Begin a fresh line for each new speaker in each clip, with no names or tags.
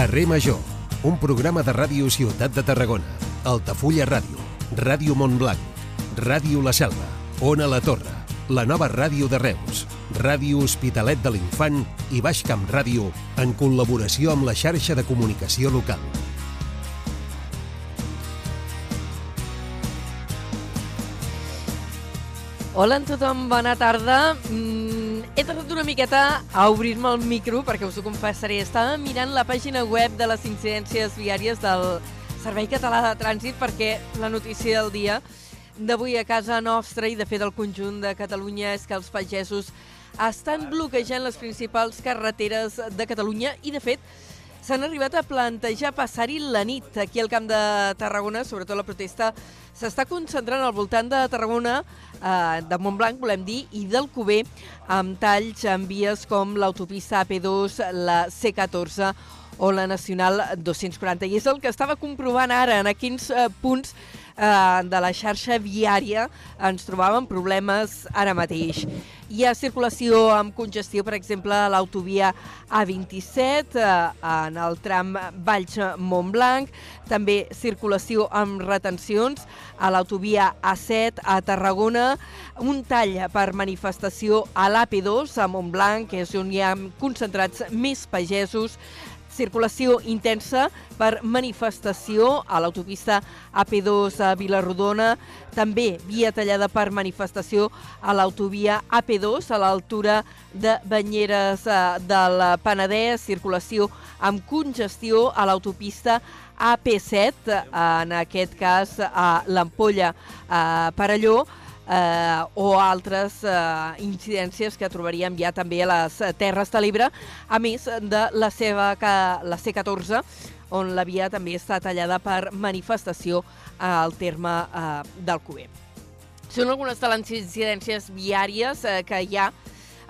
Carrer Major, un programa de ràdio Ciutat de Tarragona, Altafulla Ràdio, Ràdio Montblanc, Ràdio La Selva, Ona La Torre, la nova ràdio de Reus, Ràdio Hospitalet de l'Infant i Baix Camp Ràdio en col·laboració amb la xarxa de comunicació local.
Hola a tothom, bona tarda. Mm, he tardat una miqueta a obrir-me el micro perquè us ho confessaré. Estava mirant la pàgina web de les incidències viàries del Servei Català de Trànsit perquè la notícia del dia d'avui a casa nostra i de fet del conjunt de Catalunya és que els pagesos estan bloquejant les principals carreteres de Catalunya i de fet s'han arribat a plantejar passar-hi la nit aquí al Camp de Tarragona, sobretot la protesta s'està concentrant al voltant de Tarragona, eh, de Montblanc, volem dir, i del Cuber, amb talls en vies com l'autopista AP2, la C14 o la Nacional 240. I és el que estava comprovant ara, en quins eh, punts eh, de la xarxa viària ens trobàvem problemes ara mateix. Hi ha circulació amb congestió, per exemple, a l'autovia A27, eh, en el tram Valls-Montblanc, també circulació amb retencions a l'autovia A7 a Tarragona, un tall per manifestació a l'AP2 a Montblanc, que és on hi ha concentrats més pagesos, circulació intensa per manifestació a l'autopista AP2 a Vilarrodona, també via tallada per manifestació a l'autovia AP2 a l'altura de Banyeres eh, del Penedès, circulació amb congestió a l'autopista AP7, en aquest cas a l'Ampolla a Parelló, eh, o altres eh, incidències que trobaríem ja també a les Terres de l'Ebre, a més de la seva la C14, on la via també està tallada per manifestació al terme eh, del Cuber. Són algunes de les incidències viàries eh, que hi ha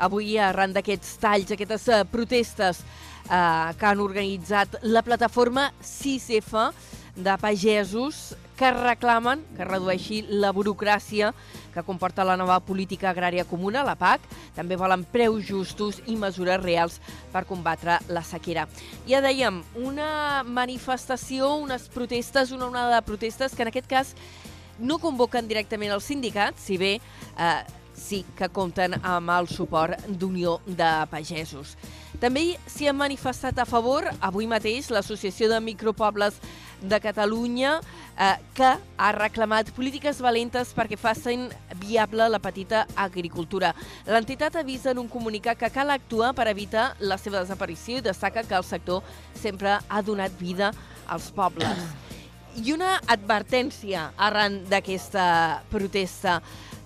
avui arran d'aquests talls, aquestes eh, protestes eh, que han organitzat la plataforma 6F de pagesos que reclamen que redueixi la burocràcia que comporta la nova política agrària comuna, la PAC. També volen preus justos i mesures reals per combatre la sequera. Ja dèiem, una manifestació, unes protestes, una onada de protestes que en aquest cas no convoquen directament els sindicats, si bé eh, sí que compten amb el suport d'Unió de Pagesos. També s'hi ha manifestat a favor avui mateix l'Associació de Micropobles de Catalunya eh, que ha reclamat polítiques valentes perquè facin viable la petita agricultura. L'entitat avisa en un comunicat que cal actuar per evitar la seva desaparició i destaca que el sector sempre ha donat vida als pobles. I una advertència arran d'aquesta protesta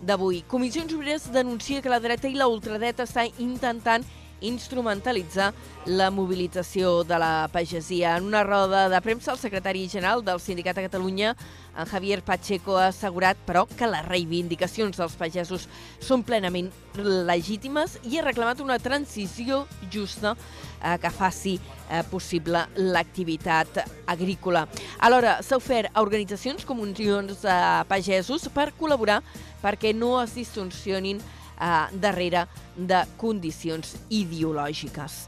d'avui. Comissions Obreres denuncia que la dreta i la ultradreta està intentant instrumentalitzar la mobilització de la pagesia. En una roda de premsa, el secretari general del Sindicat de Catalunya, en Javier Pacheco, ha assegurat, però, que les reivindicacions dels pagesos són plenament legítimes i ha reclamat una transició justa eh, que faci eh, possible l'activitat agrícola. Alhora, s'ha ofert a organitzacions com unions de pagesos per col·laborar perquè no es distorsionin eh, darrere de condicions ideològiques.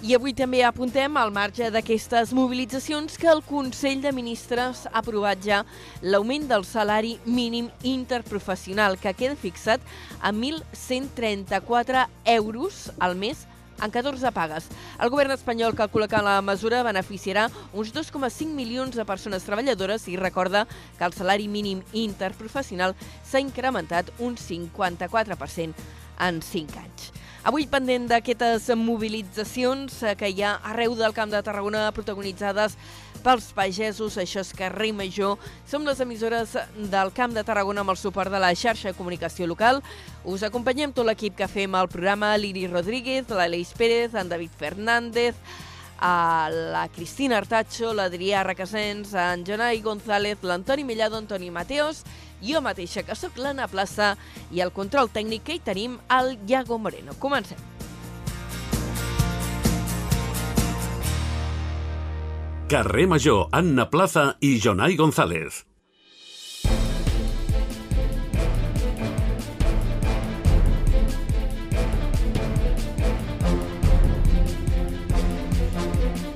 I avui també apuntem, al marge d'aquestes mobilitzacions, que el Consell de Ministres ha aprovat ja l'augment del salari mínim interprofessional, que queda fixat a 1.134 euros al mes en 14 pagues. El govern espanyol calcula que la mesura beneficiarà uns 2,5 milions de persones treballadores i recorda que el salari mínim interprofessional s'ha incrementat un 54% en 5 anys. Avui pendent d'aquestes mobilitzacions que hi ha arreu del Camp de Tarragona protagonitzades pels pagesos, això és Carrer Major. Som les emissores del Camp de Tarragona amb el suport de la xarxa de comunicació local. Us acompanyem tot l'equip que fem el programa, l'Iri Rodríguez, l'Aleix Pérez, en David Fernández, a la Cristina Artacho, l'Adrià Requesens, en Jonai González, l'Antoni Millado, Antoni Mateos, jo mateixa, que sóc l'Anna Plaça, i el control tècnic que hi tenim, el Iago Moreno. Comencem.
Carrer Major, Anna Plaza i Jonai González.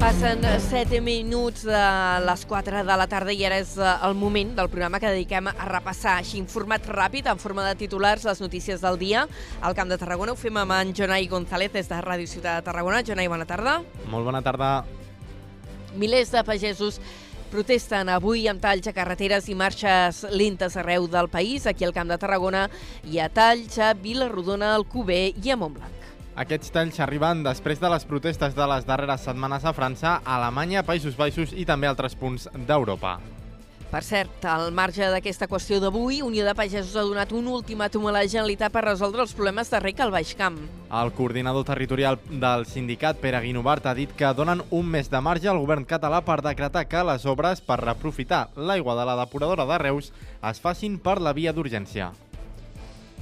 Passen 7 minuts de les 4 de la tarda i ara és eh, el moment del programa que dediquem a repassar així en format ràpid, en forma de titulars, les notícies del dia. Al Camp de Tarragona ho fem amb en Jonai González des de Ràdio Ciutat de Tarragona. Jonai, bona tarda.
Molt bona tarda.
Milers de pagesos protesten avui amb talls a carreteres i marxes lentes arreu del país. Aquí al Camp de Tarragona hi ha talls a Vilarrodona, Alcover i a Montblanc.
Aquests talls arriben després de les protestes de les darreres setmanes a França, a Alemanya, Països Baixos i també altres punts d'Europa.
Per cert, al marge d'aquesta qüestió d'avui, Unió de Pagesos ha donat un ultimàtum a la Generalitat per resoldre els problemes de rec al Baix Camp.
El coordinador territorial del sindicat, Pere Guinovart, ha dit que donen un mes de marge al govern català per decretar que les obres per reprofitar l'aigua de la depuradora de Reus es facin per la via d'urgència.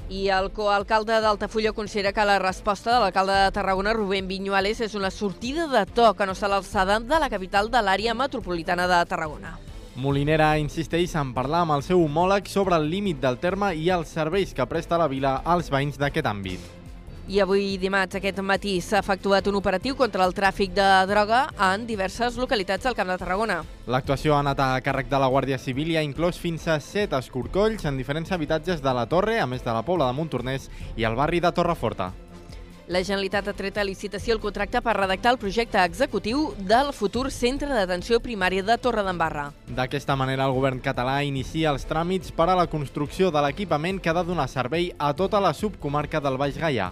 I el coalcalde d'Altafulla considera que la resposta de l'alcalde de Tarragona, Rubén Viñuales, és una sortida de to que no està a l'alçada de la capital de l'àrea metropolitana de Tarragona.
Molinera insisteix en parlar amb el seu homòleg sobre el límit del terme i els serveis que presta la vila als veïns d'aquest àmbit.
I avui dimarts, aquest matí, s'ha efectuat un operatiu contra el tràfic de droga en diverses localitats del Camp de Tarragona.
L'actuació ha anat a càrrec de la Guàrdia Civil i ha inclòs fins a set escorcolls en diferents habitatges de la Torre, a més de la Pobla de Montornès i el barri de Torreforta.
La Generalitat ha tret a licitació el contracte per redactar el projecte executiu del futur Centre d'Atenció Primària de Torredembarra.
D'aquesta manera, el govern català inicia els tràmits per a la construcció de l'equipament que ha de donar servei a tota la subcomarca del Baix Gaià.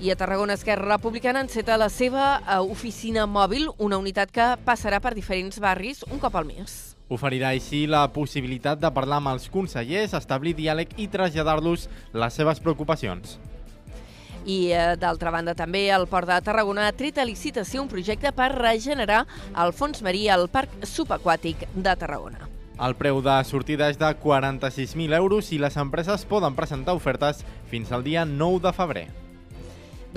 I a Tarragona Esquerra Republicana enceta la seva eh, oficina mòbil, una unitat que passarà per diferents barris un cop al mes.
Oferirà així la possibilitat de parlar amb els consellers, establir diàleg i traslladar-los les seves preocupacions.
I, eh, d'altra banda, també el Port de Tarragona ha tret a licitació un projecte per regenerar el fons marí al Parc Subaquàtic de Tarragona.
El preu de sortida és de 46.000 euros i les empreses poden presentar ofertes fins al dia 9 de febrer.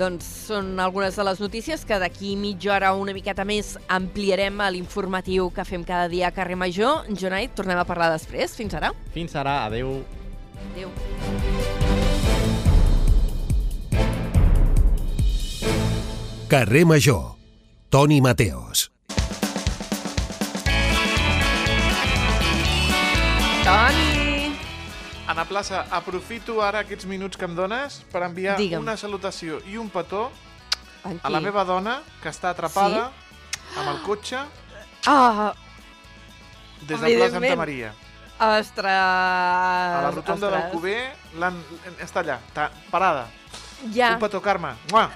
Doncs són algunes de les notícies que d'aquí mitja hora una miqueta més ampliarem a l'informatiu que fem cada dia a Carrer Major. Jonai, tornem a parlar després. Fins ara.
Fins ara, adeu.
Adéu.
Carrer Major. Toni Mateos.
Toni!
Anna Plaça, aprofito ara aquests minuts que em dones per enviar
Digue'm.
una salutació i un petó a la meva dona, que està atrapada amb el cotxe
Ah,
des de Plaça Santa. Maria.
ostres!
A la rotonda
ostres.
d'Alcover l'han- està allà, parada.
Ja,
Un petó, Carme. Mua!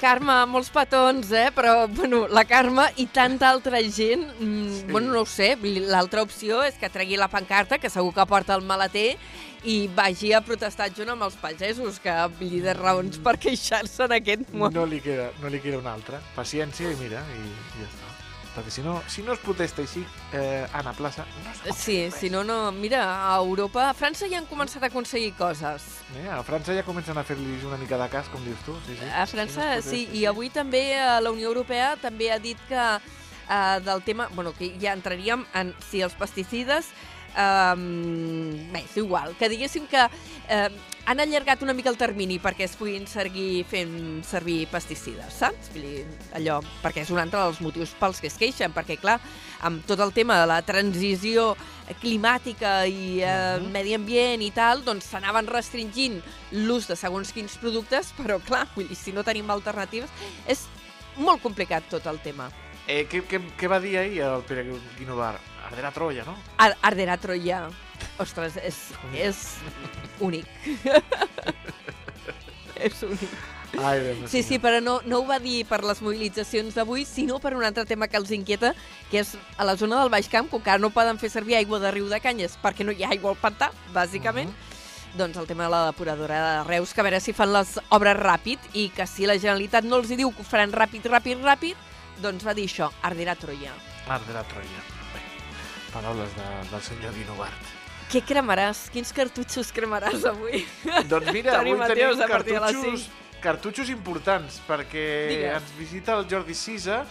Carme, molts petons, eh? Però, bueno, la Carme i tanta altra gent, mm,
Sí.
bueno, no ho sé, l'altra opció és que tregui la pancarta, que segur que porta el maleter, i vagi a protestar junt amb els pagesos, que dir, de raons per queixar-se en aquest món.
No li queda, no li queda una altra. Paciència i mira, i, i ja està. Perquè si no, si no es protesta així, eh, Anna Plaça, no es
Sí,
res.
si no, no... Mira, a Europa, a França ja han començat a aconseguir coses.
Eh, a França ja comencen a fer-li una mica de cas, com dius tu. Sí, sí.
A
Si
França,
no es
sí, i avui també eh, la Unió Europea també ha dit que eh, del tema, bueno, que ja entraríem en si els pesticides Um, bé, és igual, que diguéssim que eh, han allargat una mica el termini perquè es puguin seguir fent servir pesticides, saps? Vull dir, allò, perquè és un altre dels motius pels que es queixen, perquè, clar, amb tot el tema de la transició climàtica i eh,
Mhm.
medi ambient i tal, doncs s'anaven restringint l'ús de segons quins productes, però, clar, vull dir, si no tenim alternatives, és molt complicat tot el tema.
Eh, què, què, què va dir ahir el Pere Guinovar? Arderà Troia, no?
Ar Arderà Troia. Ostres, és, és únic. és únic.
Ai, meu
Sí, sí, però no, no ho va dir per les mobilitzacions d'avui, sinó per un altre tema que els inquieta, que és a la zona del Baix Camp, com que ara no poden fer servir aigua de riu de canyes perquè no hi ha aigua al pantà, bàsicament, doncs el tema de la depuradora de Reus, que a veure si fan les obres ràpid i que si la Generalitat no els hi diu que ho faran ràpid, ràpid, ràpid, doncs va dir això, arderà Troia.
Arderà Troia. Paraules de, del senyor Guinovart.
Què cremaràs? Quins cartutxos cremaràs avui?
Doncs mira, avui
Mateus,
tenim cartutxos, cartutxos importants, perquè
Digues.
ens visita el Jordi Sisa,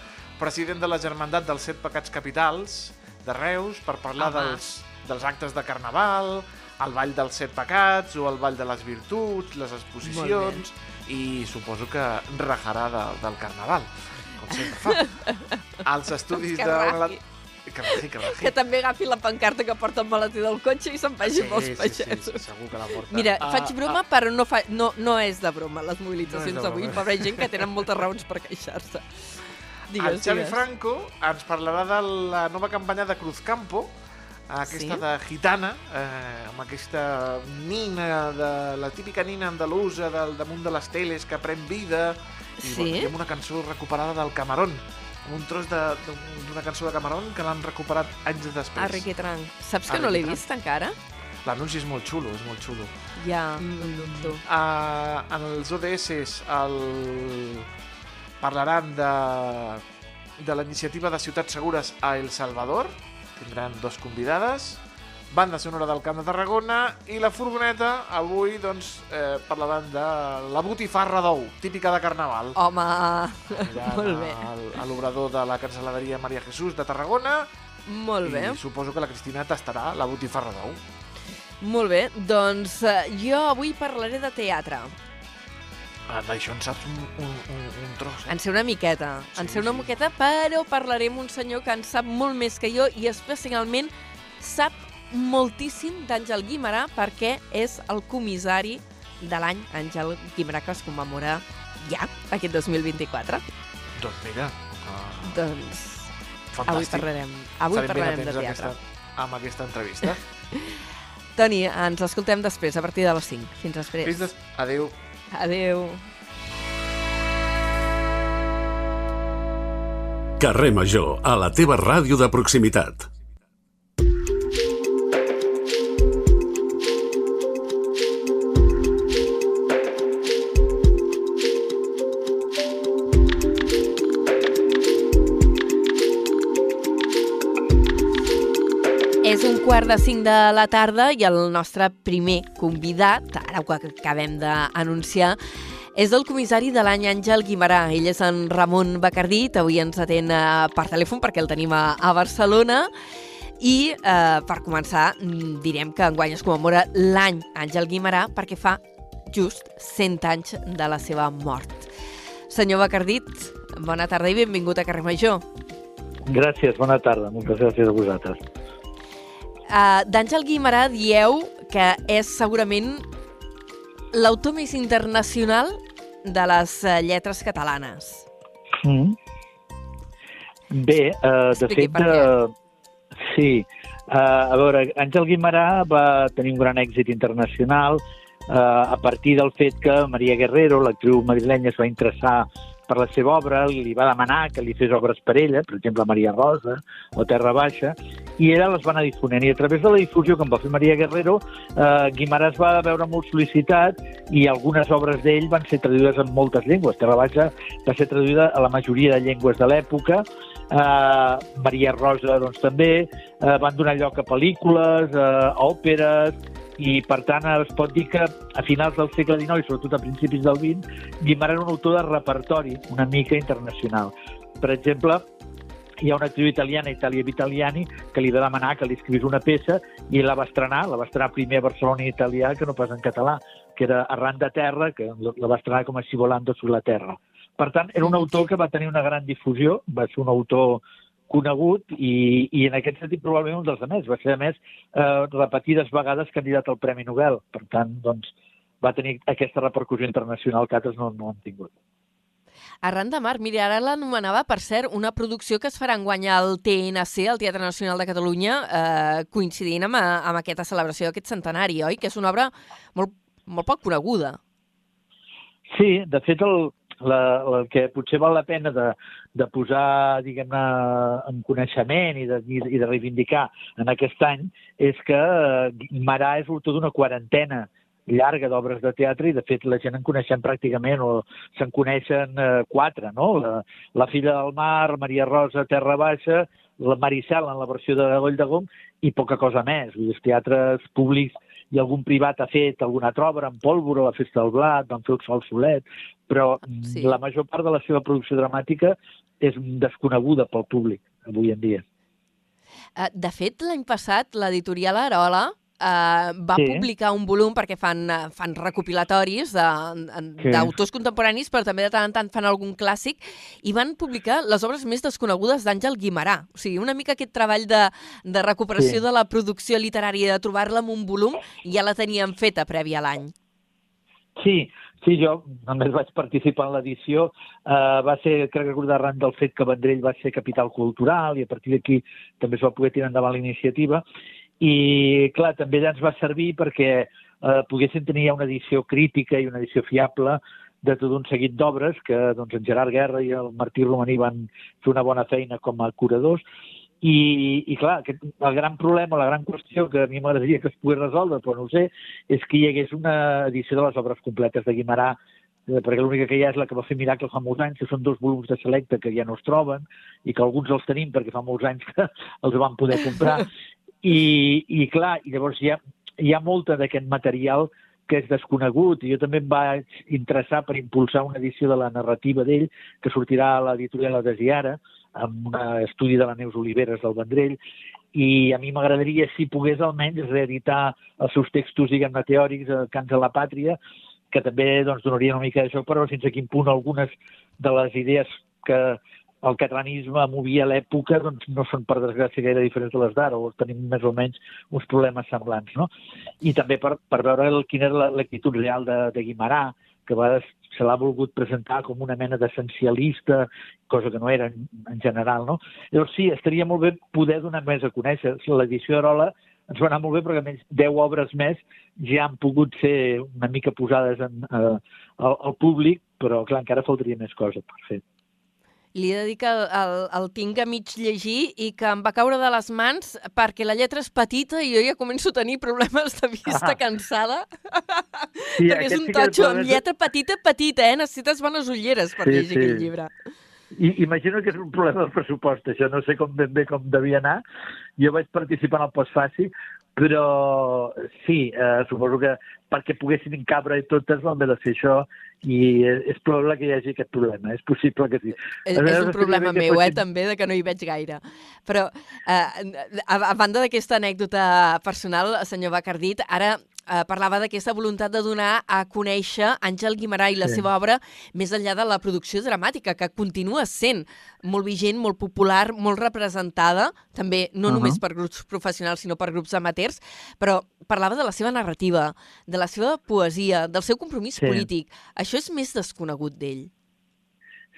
president de la Germandat dels Set Pecats Capitals de Reus, per parlar
Home.
dels, dels actes de Carnaval, el Ball dels Set Pecats o el Ball de les Virtuts, les exposicions, i suposo que rajarà de, del Carnaval, com sempre fa. als estudis de... Que raji, que raji.
Que també agafi la pancarta que porta el maletí del cotxe i se'n vagi amb els
sí, sí,
pagesos.
sí, segur que la porta.
Mira,
Ah,
faig broma, però no, fa, no, no és de broma, les
No
mobilitzacions
de
d'avui. ha gent que tenen moltes raons per queixar-se.
El
Digues,
Xavi
digues.
Franco ens parlarà de la nova campanya de Cruzcampo, aquesta
Sí?
de gitana, eh, amb aquesta nina, de, la típica nina andalusa del damunt de les teles que pren vida, i,
Sí?
bueno, una cançó recuperada del Camarón, amb un tros d'una cançó de Camarón que l'han recuperat anys després.
Arrequetran. Saps que no l'he vist encara?
L'anunci és molt xulo, és molt xulo.
Ja, em dubto.
Uh, en els ODS el... parlaran de, de la iniciativa de Ciutats Segures a El Salvador. Tindran dos convidades. Banda sonora del Camp de Tarragona i la furgoneta avui doncs, eh, parlaran de la botifarra d'ou, típica de Carnaval.
Home,
Aniran
molt bé.
al- a l'obrador de la cancel·laderia Maria Jesús de Tarragona
molt bé.
i suposo que la Cristina tastarà la botifarra d'ou.
Molt bé, doncs eh, jo avui parlaré de teatre.
Ah, D'això en saps un, un, un, un tros. Eh?
En sé una miqueta, en
Sí,
sé una
sí.
miqueta, però parlaré amb un senyor que en sap molt més que jo i especialment sap moltíssim d'Àngel Guimarà perquè és el comissari de l'any Àngel Guimarà que es commemora ja, aquest 2024.
Doncs mira, uh,
Doncs
fantàstic.
avui parlarem, avui
ben
parlarem de teatre.
Aquesta, amb aquesta entrevista.
Toni, ens escoltem després, a partir de les 5. Fins després.
Fins des... Adéu.
Adéu.
Carrer Major, a la teva ràdio de proximitat.
Quart de cinc de la tarda i el nostre primer convidat, ara ho acabem d'anunciar, és el comissari de l'any Àngel Guimarà. Ell és en Ramon Bacardit, avui ens atén eh, per telèfon perquè el tenim a, a Barcelona. I eh, per començar, mm, direm que enguany es commemora l'any Àngel Guimarà perquè fa just 100 anys de la seva mort. Senyor Bacardit, bona tarda i benvingut a Carrer Major.
Gràcies, bona tarda. Moltes gràcies a vosaltres.
Uh, D'Àngel Guimarà dieu que és segurament l'autor més internacional de les uh, lletres catalanes.
Mm. Bé, uh, de
Expliqui
fet, uh, sí. Uh, a veure, Àngel Guimarà va tenir un gran èxit internacional uh, a partir del fet que Maria Guerrero, l'actriu madrilenya, es va interessar per la seva obra, li va demanar que li fes obres per ella, per exemple, Maria Rosa o Terra Baixa, i ella les va anar difonent. I a través de la difusió que en va fer Maria Guerrero, eh, Guimarà es va veure molt sol·licitat i algunes obres d'ell van ser traduïdes en moltes llengües. Terra Baixa va ser traduïda a la majoria de llengües de l'època, eh, Maria Rosa doncs, també, eh, van donar lloc a pel·lícules, eh, a òperes, i per tant es pot dir que a finals del segle XIX i sobretot a principis del XX Guimarà era un autor de repertori una mica internacional. Per exemple, hi ha una actriu italiana, Italia Vitaliani, que li va demanar que li escrivís una peça i la va estrenar, la va estrenar primer a Barcelona en italià que no pas en català, que era Arran de terra, que la va estrenar com a Si volando sur la terra. Per tant, era un autor que va tenir una gran difusió, va ser un autor conegut i, i en aquest sentit probablement un dels més. Va ser, a més, eh, repetides vegades candidat al Premi Nobel. Per tant, doncs, va tenir aquesta repercussió internacional que altres no, no han tingut.
Arran de Mar, mira, ara l'anomenava, per cert, una producció que es farà enguany al TNC, al Teatre Nacional de Catalunya, eh, coincidint amb, amb aquesta celebració d'aquest centenari, oi? Que és una obra molt, molt poc coneguda.
Sí, de fet, el, la, el que potser val la pena de, de posar, diguem-ne, en coneixement i de, i de reivindicar en aquest any és que Marà és l'autor d'una quarantena llarga d'obres de teatre i, de fet, la gent en coneixem pràcticament, o se'n coneixen eh, quatre, no? La, la filla del mar, Maria Rosa, Terra Baixa, la Maricel en la versió de Goll de Gom i poca cosa més. Vull dir, els teatres públics i algun privat ha fet alguna altra obra, en Pólvora, la Festa del Blat, van fer el Sol Solet, però
Sí.
la major part de la seva producció dramàtica és desconeguda pel públic avui en dia.
Eh, De fet, l'any passat, l'editorial Arola eh, va
Sí.
publicar un volum perquè fan, fan recopilatoris de-
Sí.
d'autors contemporanis, però també de tant en tant fan algun clàssic, i van publicar les obres més desconegudes d'Àngel Guimarà. O sigui, una mica aquest treball de, de recuperació
Sí.
de la producció literària, de trobar-la en un volum, ja la teníem feta prèvia a l'any.
Sí, sí, jo només vaig participar en l'edició. Uh, va ser, crec recordar, arran del fet que Vendrell va ser capital cultural i a partir d'aquí també es va poder tirar endavant la iniciativa. I, clar, també ja ens va servir perquè uh, poguéssim tenir ja una edició crítica i una edició fiable de tot un seguit d'obres que doncs, en Gerard Guerra i el Martí Romaní van fer una bona feina com a curadors. I, i clar, aquest, el gran problema, la gran qüestió que a mi m'agradaria que es pogués resoldre, però no ho sé, és que hi hagués una edició de les obres completes de Guimarà, eh, perquè l'única que hi ha és la que va fer Miracle fa molts anys, que són dos volums de selecte que ja no es troben, i que alguns els tenim perquè fa molts anys que els vam poder comprar. I, i clar, i llavors hi ha, hi ha molta d'aquest material que és desconegut, i jo també em vaig interessar per impulsar una edició de la narrativa d'ell, que sortirà a l'editorial Adesiara, amb un estudi de la Neus Oliveres del Vendrell, i a mi m'agradaria, si pogués almenys, reeditar els seus textos, diguem-ne, teòrics, eh, Cants de la Pàtria, que també doncs, donaria una mica d'això, però fins a quin punt algunes de les idees que el catalanisme movia a l'època doncs, no són, per desgràcia, gaire diferents de les d'ara, o tenim més o menys uns problemes semblants. No? I també per, per veure el, quina era la- l'actitud real de, de Guimarà, que a vegades se l'ha volgut presentar com una mena d'essencialista, cosa que no era en, en general. No? Llavors sí, estaria molt bé poder donar més a conèixer. L'edició d'Arola ens va anar molt bé perquè a més 10 obres més ja han pogut ser una mica posades en, eh, al, al públic, però clar, encara faltaria més coses per fer.
Li he de dir que el, el, el tinc a mig llegir i que em va caure de les mans perquè la lletra és petita i jo ja començo a tenir problemes de vista
Ah.
cansada.
Sí,
perquè és un
sí
totxo
és-
amb lletra petita, petita, eh? Necessites bones ulleres per
Sí,
llegir
sí.
aquest llibre.
I, imagino que és un problema del pressupost, això no sé com ben bé com devia anar. Jo vaig participar en el postfaci, però sí, eh, suposo que perquè poguessin encabre totes vam haver de fer això i és, probable que hi hagi aquest problema, és possible que sí.
És, és un problema meu, eh, també, de que no hi veig gaire. Però, eh, a, a banda d'aquesta anècdota personal, senyor Bacardit, ara eh, parlava d'aquesta voluntat de donar a conèixer Àngel Guimarà i la
Sí.
seva obra més enllà de la producció dramàtica, que continua sent molt vigent, molt popular, molt representada, també no
Uh -huh.
només per grups professionals, sinó per grups amateurs, però parlava de la seva narrativa, de la seva poesia, del seu compromís
Sí.
polític. Això és més desconegut d'ell.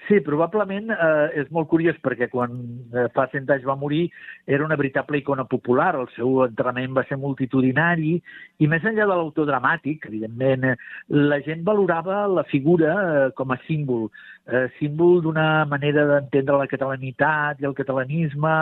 Sí, probablement eh, és molt curiós perquè quan eh, fa cent anys va morir era una veritable icona popular, el seu enterrament va ser multitudinari i més enllà de l'autor dramàtic, evidentment, eh, la gent valorava la figura eh, com a símbol, eh, símbol d'una manera d'entendre la catalanitat i el catalanisme,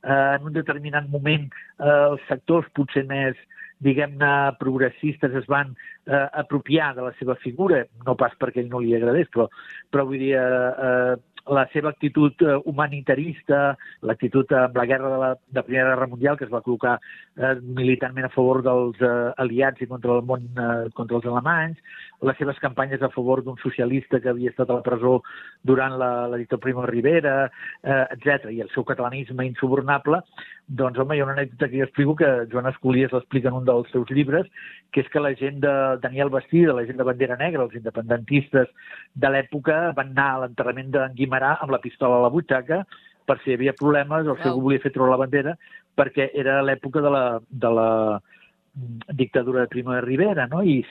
eh, en un determinat moment eh, els sectors potser més diguem-ne, progressistes es van eh, apropiar de la seva figura, no pas perquè ell no li agradés, però, però vull dir, eh, eh, la seva actitud eh, humanitarista, l'actitud amb la guerra de la de Primera Guerra Mundial, que es va col·locar eh, militantment a favor dels eh, aliats i contra el món, eh, contra els alemanys, les seves campanyes a favor d'un socialista que havia estat a la presó durant la, la dictadura Primo Rivera, eh, etc i el seu catalanisme insubornable, doncs, home, hi ha una anècdota que jo explico que Joan Escolies l'explica en un dels seus llibres, que és que la gent de Daniel Bastida, la gent de Bandera Negra, els independentistes de l'època, van anar a l'enterrament d'en Guimarà amb la pistola a la butxaca per si hi havia problemes o si algú volia fer treure la bandera, perquè era l'època de la, de la mm, dictadura de Primo de Rivera, no? I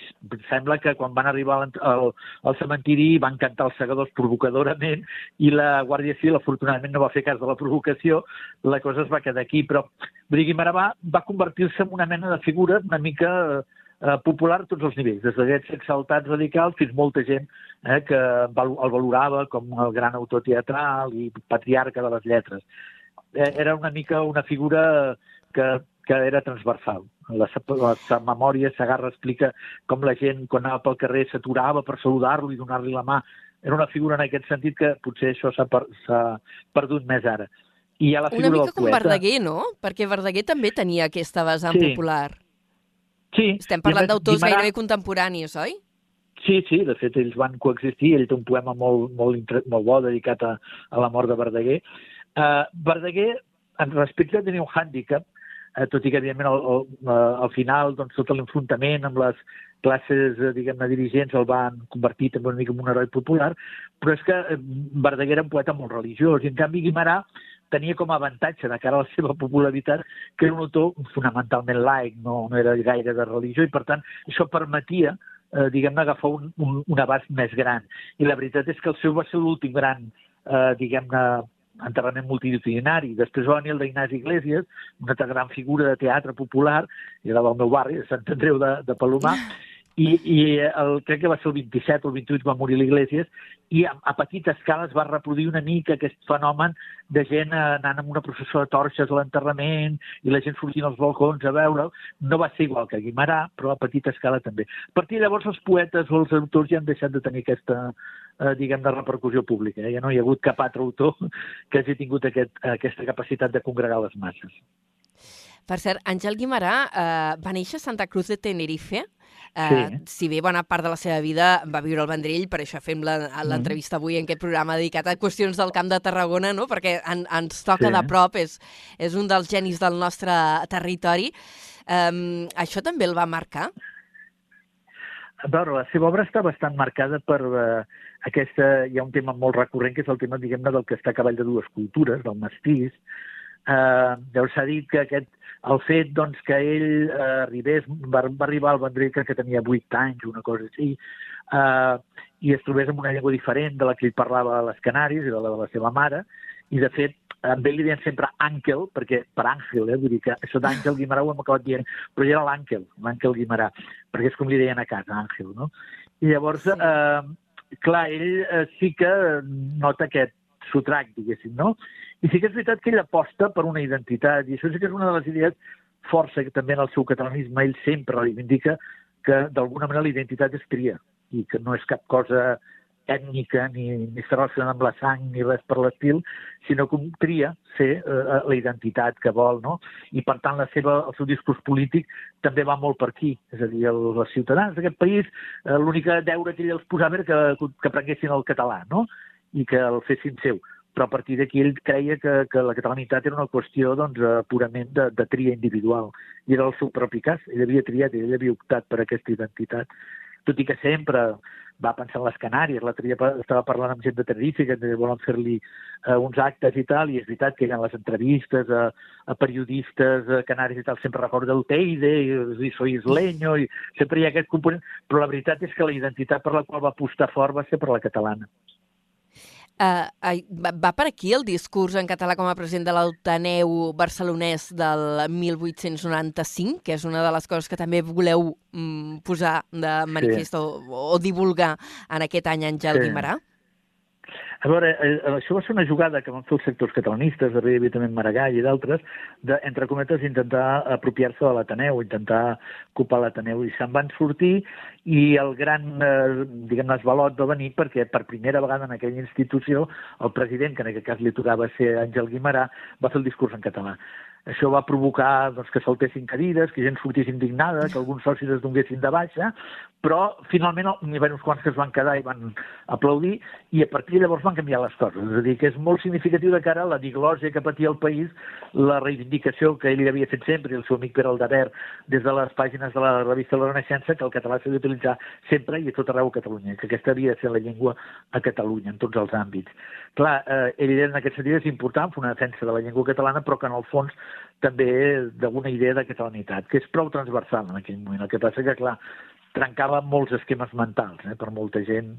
sembla que quan van arribar al, al, al cementiri van cantar els segadors provocadorament i la Guàrdia Civil, afortunadament, no va fer cas de la provocació, la cosa es va quedar aquí, però Guimarà va, va convertir-se en una mena de figura una mica eh, popular a tots els nivells, des d'aquests exaltats radicals fins molta gent eh, que el valorava com el gran autor teatral i patriarca de les lletres. Eh, era una mica una figura que, que era transversal. La, la, sa memòria Sagarra explica com la gent, quan anava pel carrer, s'aturava per saludar-lo i donar-li la mà. Era una figura en aquest sentit que potser això s'ha per, perdut més ara. I hi ha la
Una
figura
mica
del
com
poeta.
Verdaguer, no? Perquè Verdaguer també tenia aquesta vessant
Sí.
popular.
Sí,
Estem parlant d'autors
Guimarà-
gairebé contemporanis, oi?
Sí, sí, de fet ells van coexistir, ell té un poema molt, molt, molt bo dedicat a, a la mort de Verdaguer. Uh, Verdaguer, en respecte, tenia un hàndicap, eh, tot i que, evidentment, al, al, eh, al final, doncs, tot l'enfrontament amb les classes, eh, diguem-ne, dirigents el van convertir també una mica en un heroi popular, però és que Verdaguer era un poeta molt religiós, i en canvi Guimarà tenia com a avantatge de cara a la seva popularitat que era un autor fonamentalment laic, no, no era gaire de religió, i per tant això permetia eh, diguem-ne, agafar un, un, un abast més gran. I la veritat és que el seu va ser l'últim gran, eh, diguem-ne, enterrament multitudinari. Després va venir el d'Ignasi Iglesias, una gran figura de teatre popular, era del meu barri, de Sant Andreu de, de Palomar, i, i el, crec que va ser el 27 o el 28 va morir l'Iglesias, i a, a petita escala es va reproduir una mica aquest fenomen de gent eh, anant amb una processó de torxes a l'enterrament i la gent sortint als balcons a veure'l. No va ser igual que Guimarà, però a petita escala també. A partir de llavors els poetes o els autors ja han deixat de tenir aquesta, eh, diguem, de repercussió pública. Eh? Ja no hi ha hagut cap altre autor que hagi tingut aquest, aquesta capacitat de congregar les masses.
Per cert, Àngel Guimarà eh, va néixer a Santa Cruz de Tenerife, Eh,
Sí.
Si bé bona part de la seva vida va viure al Vendrell, per això fem la- l'entrevista avui en aquest programa dedicat a qüestions del Camp de Tarragona, no? perquè en, ens toca
Sí.
de prop, és, és un dels genis del nostre territori. Um, això també el va marcar?
A veure, la seva obra està bastant marcada per eh, aquesta... Hi ha un tema molt recurrent, que és el tema, diguem-ne, del que està a cavall de dues cultures, del mestís. Eh, llavors s'ha dit que aquest, el fet doncs, que ell eh, arribés, va, va arribar al Vendrell, crec que tenia 8 anys, una cosa així, eh, i es trobés amb una llengua diferent de la que ell parlava a les Canàries i de la de la seva mare, i de fet amb ell li deien sempre Àngel, perquè per Àngel, eh, vull dir que això d'Àngel Guimarà ho hem acabat dient, però ell era l'Àngel, l'Àngel Guimarà, perquè és com li deien a casa, Àngel, no? I llavors,
Sí.
eh, clar, ell eh, sí que nota aquest sotrac, diguéssim, no? I sí que és veritat que ell aposta per una identitat, i això sí que és una de les idees força que també en el seu catalanisme ell sempre reivindica que d'alguna manera la identitat és tria i que no és cap cosa ètnica ni, ni està relacionada amb la sang ni res per l'estil, sinó que tria ser eh, la identitat que vol, no? I per tant la seva, el seu discurs polític també va molt per aquí. És a dir, el, els ciutadans d'aquest país, eh, l'única deure que ell els posava era que, que aprenguessin el català, no? I que el fessin seu però a partir d'aquí ell creia que, que la catalanitat era una qüestió doncs, eh, purament de, de tria individual. I era el seu propi cas. Ell havia triat, ell havia optat per aquesta identitat. Tot i que sempre va pensar en les Canàries, la tria estava parlant amb gent de Tenerife que volen fer-li eh, uns actes i tal, i és veritat que ha les entrevistes a, a periodistes a Canàries i tal, sempre recorda el Teide, i, i soy isleño, i sempre hi ha aquest component, però la veritat és que la identitat per la qual va apostar fort va ser per la catalana.
Uh, va, va per aquí el discurs en català com a president de l'Autaneu barcelonès del 1895, que és una de les coses que també voleu mm, posar de manifest sí. o, o divulgar en aquest any Àngel sí. Guimarà?
A veure, eh, això va ser una jugada que van fer els sectors catalanistes, darrere hi havia també Maragall i d'altres, de, entre cometes, intentar apropiar-se de l'Ateneu, intentar ocupar l'Ateneu, i se'n van sortir, i el gran, eh, diguem-ne, esbalot va venir perquè per primera vegada en aquella institució el president, que en aquest cas li tocava ser Àngel Guimarà, va fer el discurs en català. Això va provocar doncs, que saltessin cadires, que gent sortís indignada, que alguns socis es donguessin de baixa, però finalment n'hi va uns quants que es van quedar i van aplaudir, i a partir de llavors van canviar les coses. És a dir, que és molt significatiu de cara a la diglòsia que patia el país, la reivindicació que ell havia fet sempre, i el seu amic Pere Aldabert, des de les pàgines de la revista La Renaixença, que el català s'ha d'utilitzar sempre i a tot arreu a Catalunya, que aquesta havia de ser la llengua a Catalunya, en tots els àmbits. Clar, eh, evident, en aquest sentit és important fer una defensa de la llengua catalana, però que en el fons també d'alguna idea de catalanitat, que és prou transversal en aquell moment. El que passa que, clar, trencava molts esquemes mentals eh, per molta gent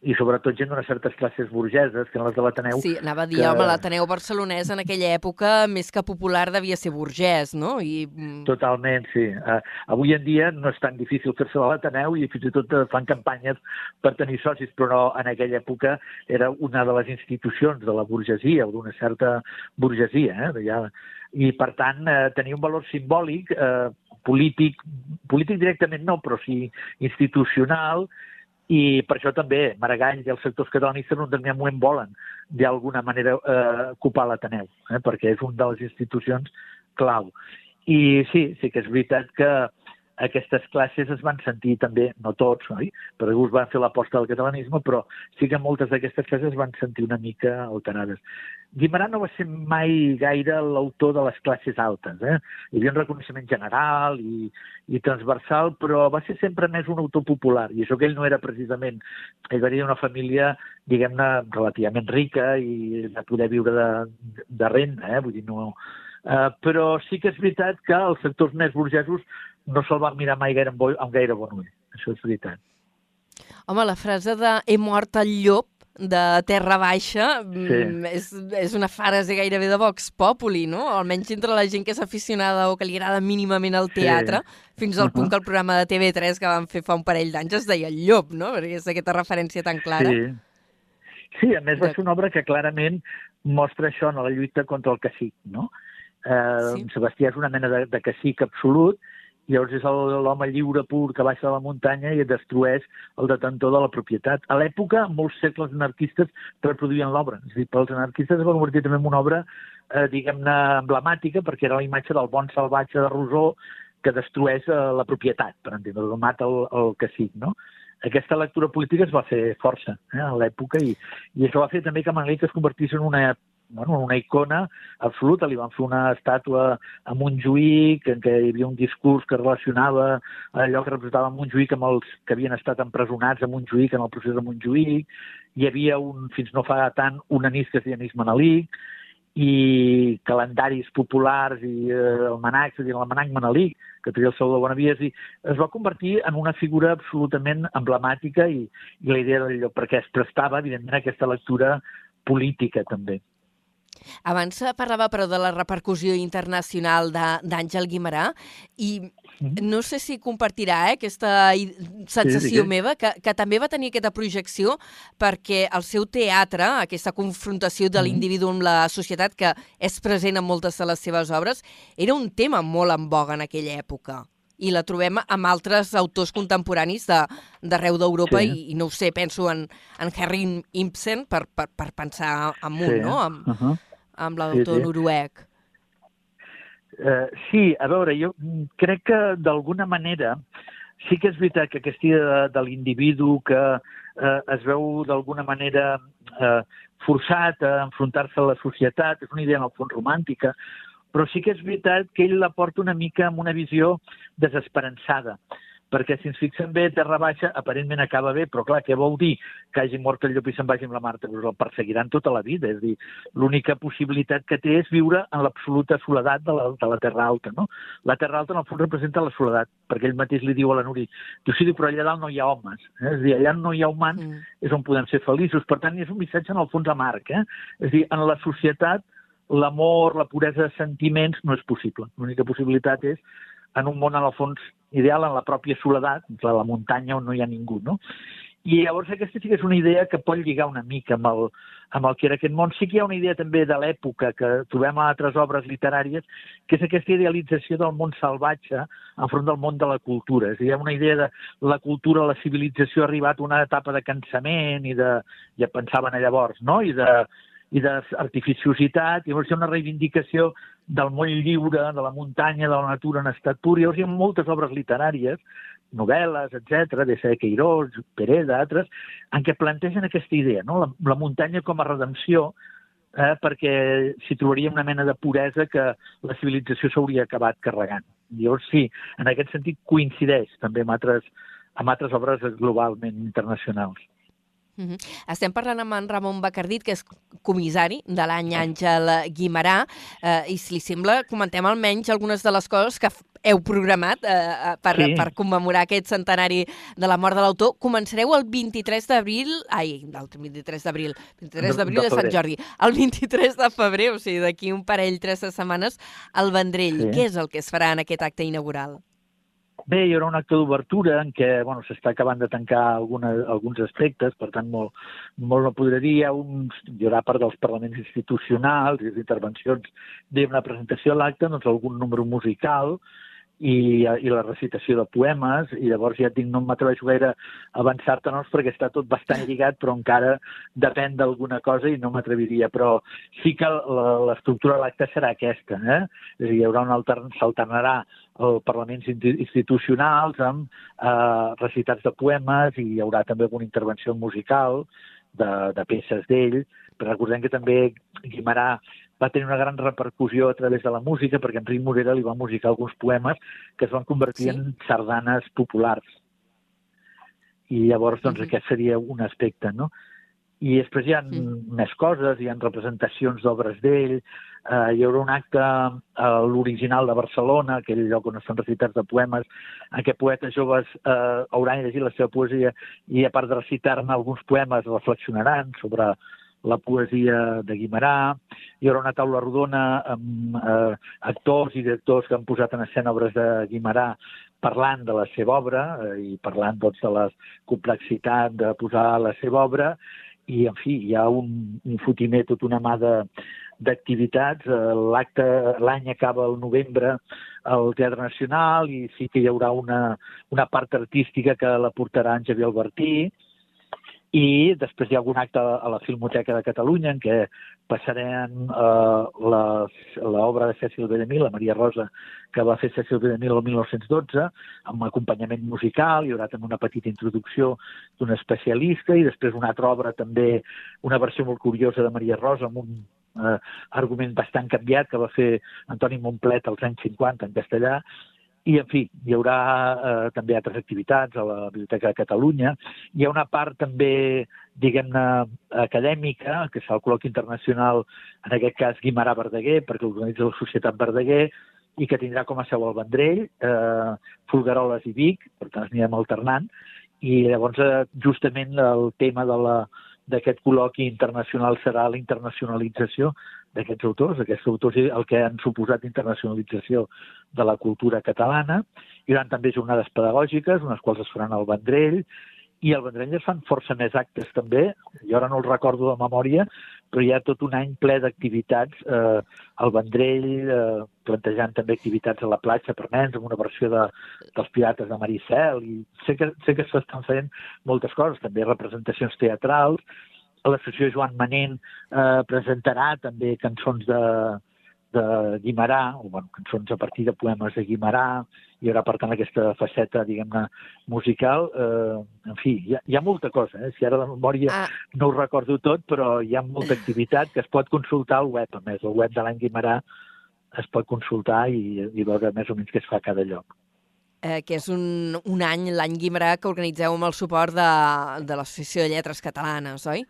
i sobretot gent d'unes certes classes burgeses, que eren les de l'Ateneu.
Sí, anava a dir,
que...
home, l'Ateneu barcelonès en aquella època, més que popular, devia ser burgès, no? I... mm,
Totalment, sí. Uh, avui en dia no és tan difícil fer-se de l'Ateneu i fins i tot eh, fan campanyes per tenir socis, però en aquella època era una de les institucions de la burgesia o d'una certa burgesia. Eh? Ja, I, per tant, eh, tenia un valor simbòlic, eh, polític, polític directament no, però sí institucional, i per això també Maragall i els sectors catalanistes en un determinat moment volen d'alguna manera eh, ocupar l'Ateneu, eh, perquè és una de les institucions clau. I sí, sí que és veritat que aquestes classes es van sentir també, no tots, oi? perquè alguns van fer l'aposta del catalanisme, però sí que moltes d'aquestes classes es van sentir una mica alterades. Guimarà no va ser mai gaire l'autor de les classes altes. Eh? Hi havia un reconeixement general i, i transversal, però va ser sempre més un autor popular, i això que ell no era precisament... Ell venia d'una família, diguem-ne, relativament rica i de poder viure de, de renda, eh? vull dir, no, Uh, però sí que és veritat que els sectors més burgesos no se'l van mirar mai gaire amb, bo, amb gaire bon ull. Això és veritat.
Home, la frase de he mort el llop de Terra Baixa sí. és, és una frase gairebé de Vox Populi, no? Almenys entre la gent que és aficionada o que li agrada mínimament el teatre, sí. fins al uh -huh. punt que el programa de TV3 que van fer fa un parell d'anys es deia el llop, no? Perquè és aquesta referència tan clara.
Sí. Sí, a més va ser una obra que clarament mostra això en la lluita contra el cacic, no? Eh, sí. Sebastià és una mena de, de cacic absolut, llavors és l'home lliure pur que baixa de la muntanya i destrueix el detentor de la propietat. A l'època, molts segles anarquistes reproduïen l'obra. És a dir, pels anarquistes es va convertir també en una obra, eh, diguem-ne, emblemàtica, perquè era la imatge del bon salvatge de Rousseau que destrueix eh, la propietat, per entendre, que mata el, el cacic, no? Aquesta lectura política es va fer força eh, a l'època i, i això va fer també que Manelic es convertís en una bueno, una icona absoluta. Li van fer una estàtua a Montjuïc en què hi havia un discurs que relacionava allò que representava Montjuïc amb els que havien estat empresonats a Montjuïc en el procés de Montjuïc. Hi havia, un, fins no fa tant, un anís que es deia anís Manelic i calendaris populars i eh, almanacs, és a dir, l'almanac Manelic, que tenia el Salvador Bonavies, i es va convertir en una figura absolutament emblemàtica i, i la idea d'allò, perquè es prestava, evidentment, a aquesta lectura política, també.
Abans parlava, però, de la repercussió internacional d'Àngel Guimarà i mm-hmm. no sé si compartirà eh, aquesta sensació sí, sí, sí. meva, que, que també va tenir aquesta projecció perquè el seu teatre, aquesta confrontació de mm-hmm. l'individu amb la societat que és present en moltes de les seves obres, era un tema molt en boga en aquella època i la trobem amb altres autors contemporanis d'arreu de, d'Europa sí. i, i no ho sé, penso en, en Harry Ibsen per, per, per pensar amunt, sí. no? Amb, uh -huh amb l'autor sí, sí. noruec.
Uh, sí, a veure, jo crec que d'alguna manera sí que és veritat que aquesta idea de, de l'individu que uh, es veu d'alguna manera uh, forçat a enfrontar-se a la societat, és una idea en el fons romàntica, però sí que és veritat que ell la porta una mica amb una visió desesperançada perquè si ens fixem bé, Terra Baixa aparentment acaba bé, però clar, què vol dir que hagi mort el llop i se'n vagi amb la Marta? Pues el perseguiran tota la vida, és dir, l'única possibilitat que té és viure en l'absoluta soledat de la, de la Terra Alta, no? La Terra Alta, en el fons, representa la soledat, perquè ell mateix li diu a la Núria, diu, sí, però allà dalt no hi ha homes, eh? és a dir, allà no hi ha humans, mm. és on podem ser feliços, per tant, és un missatge, en el fons, amarg, eh? És a dir, en la societat, l'amor, la puresa de sentiments no és possible. L'única possibilitat és en un món, en el fons, ideal, en la pròpia soledat, a la muntanya on no hi ha ningú, no? I llavors aquesta sí que és una idea que pot lligar una mica amb el, amb el que era aquest món. Sí que hi ha una idea també de l'època que trobem a altres obres literàries, que és aquesta idealització del món salvatge enfront del món de la cultura. És a dir, hi ha una idea de la cultura, la civilització ha arribat a una etapa de cansament i de, ja pensaven llavors, no? I de, i d'artificiositat, llavors hi ha una reivindicació del món lliure, de la muntanya, de la natura en estat pur. Llavors hi ha moltes obres literàries, novel·les, etc., de ser Queirós, Pereda, altres, en què plantegen aquesta idea, no? la, la muntanya com a redempció, eh, perquè s'hi trobaria una mena de puresa que la civilització s'hauria acabat carregant. Llavors, sí, en aquest sentit coincideix també amb altres, amb altres obres globalment internacionals.
Uh -huh. Estem parlant amb en Ramon Bacardit, que és comissari de l'any Àngel Guimarà, eh, i si li sembla, comentem almenys algunes de les coses que heu programat eh, eh, per, sí. per commemorar aquest centenari de la mort de l'autor. Començareu el 23 d'abril... Ai, el 23 d'abril. 23 d'abril de, de Sant Jordi. El 23 de febrer, o sigui, d'aquí un parell, tres de setmanes, al Vendrell. Sí. Què és el que es farà en aquest acte inaugural?
Bé, hi haurà un acte d'obertura en què bueno, s'està acabant de tancar alguna, alguns aspectes, per tant, molt, molt no podré dir. Hi, ha uns, hi haurà part dels parlaments institucionals i les intervencions d'una presentació a l'acte, doncs algun número musical, i, i la recitació de poemes, i llavors ja et dic, no m'atreveixo gaire a avançar-te'ns perquè està tot bastant lligat, però encara depèn d'alguna cosa i no m'atreviria, però sí que l'estructura de l'acte serà aquesta, eh? És a dir, hi haurà un altern, s'alternarà el parlaments institucionals amb eh, recitats de poemes i hi haurà també alguna intervenció musical de, de peces d'ell, però recordem que també Guimarà va tenir una gran repercussió a través de la música, perquè Enric Morera li va musicar alguns poemes que es van convertir sí. en sardanes populars. I llavors, doncs, uh -huh. aquest seria un aspecte, no? I després hi ha sí. més coses, hi ha representacions d'obres d'ell, eh, hi haurà un acte a l'original de Barcelona, aquell lloc on estan recitats de poemes, en què poetes joves eh, hauran llegit la seva poesia i, a part de recitar-ne alguns poemes, reflexionaran sobre la poesia de Guimarà, hi haurà una taula rodona amb eh, actors i directors que han posat en escena obres de Guimarà parlant de la seva obra eh, i parlant doncs, de la complexitat de posar la seva obra. I, en fi, hi ha un, un fotimer, tota una mà de, d'activitats. Eh, l'acte, l'any acaba el novembre al Teatre Nacional i sí que hi haurà una, una part artística que la portarà en Javier Albertí, i després hi ha algun acte a la Filmoteca de Catalunya en què passarem eh, l'obra de Cecil B. DeMille, la Maria Rosa, que va fer Cecil B. DeMille el 1912, amb acompanyament musical, hi haurà també una petita introducció d'un especialista i després una altra obra també, una versió molt curiosa de Maria Rosa, amb un eh, argument bastant canviat que va fer Antoni Montplet als anys 50 en castellà, i, en fi, hi haurà eh, també altres activitats a la Biblioteca de Catalunya. Hi ha una part també, diguem-ne, acadèmica, que és el col·loqui internacional, en aquest cas Guimarà Verdaguer, perquè organitza la Societat Verdaguer, i que tindrà com a seu el Vendrell, eh, Fulgaroles i Vic, per tant anirem alternant, i llavors eh, justament el tema de d'aquest col·loqui internacional serà la internacionalització d'aquests autors. Aquests autors el que han suposat internacionalització de la cultura catalana. Hi haurà també jornades pedagògiques, unes quals es faran al Vendrell, i al Vendrell es fan força més actes també, jo ara no els recordo de memòria, però hi ha tot un any ple d'activitats eh, al Vendrell, eh, plantejant també activitats a la platja per nens, amb una versió de, dels Pirates de Maricel, i sé que, sé que s'estan fent moltes coses, també representacions teatrals, l'associació Joan Manent eh, presentarà també cançons de, de Guimarà, o bueno, cançons a partir de poemes de Guimarà, hi haurà, per tant, aquesta faceta, diguem-ne, musical. Eh, en fi, hi ha, hi ha molta cosa, eh? Si ara de memòria ah. no ho recordo tot, però hi ha molta activitat que es pot consultar al web, a més. El web de l'any Guimarà es pot consultar i, i veure més o menys què es fa a cada lloc
eh, que és un, un any, l'any Guimarà, que organitzeu amb el suport de, de l'Associació de Lletres Catalanes, oi?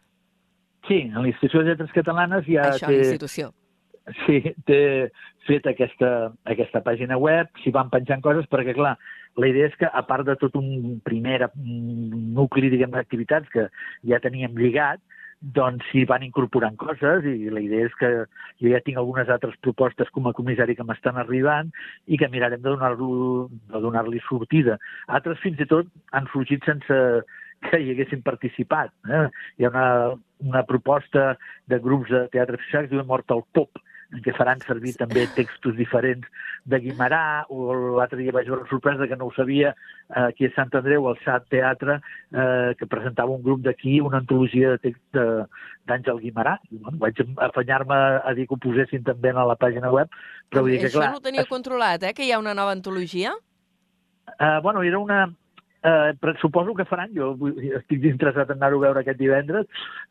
Sí, a l'Institució de Lletres Catalanes ja
Això, té... l'institució.
Sí, té fet aquesta, aquesta pàgina web, s'hi van penjant coses, perquè, clar, la idea és que, a part de tot un primer nucli, diguem, d'activitats que ja teníem lligat, doncs s'hi van incorporant coses i la idea és que jo ja tinc algunes altres propostes com a comissari que m'estan arribant i que mirarem de donar-li donar sortida. Altres fins i tot han sorgit sense que hi haguessin participat. Eh? Hi ha una, una proposta de grups de teatre social que es diu Mort al Pop, en què faran servir també textos diferents de Guimarà, o l'altre dia vaig veure sorpresa que no ho sabia, eh, aquí a Sant Andreu, al SAT Teatre, eh, que presentava un grup d'aquí, una antologia de text d'Àngel Guimarà. I, bueno, vaig afanyar-me a dir que ho posessin també a la pàgina web, però vull dir que,
Això
clar...
no ho tenia controlat, eh, que hi ha una nova antologia?
Uh, bueno, era una, Eh, suposo que faran, jo estic interessat en anar-ho a veure aquest divendres,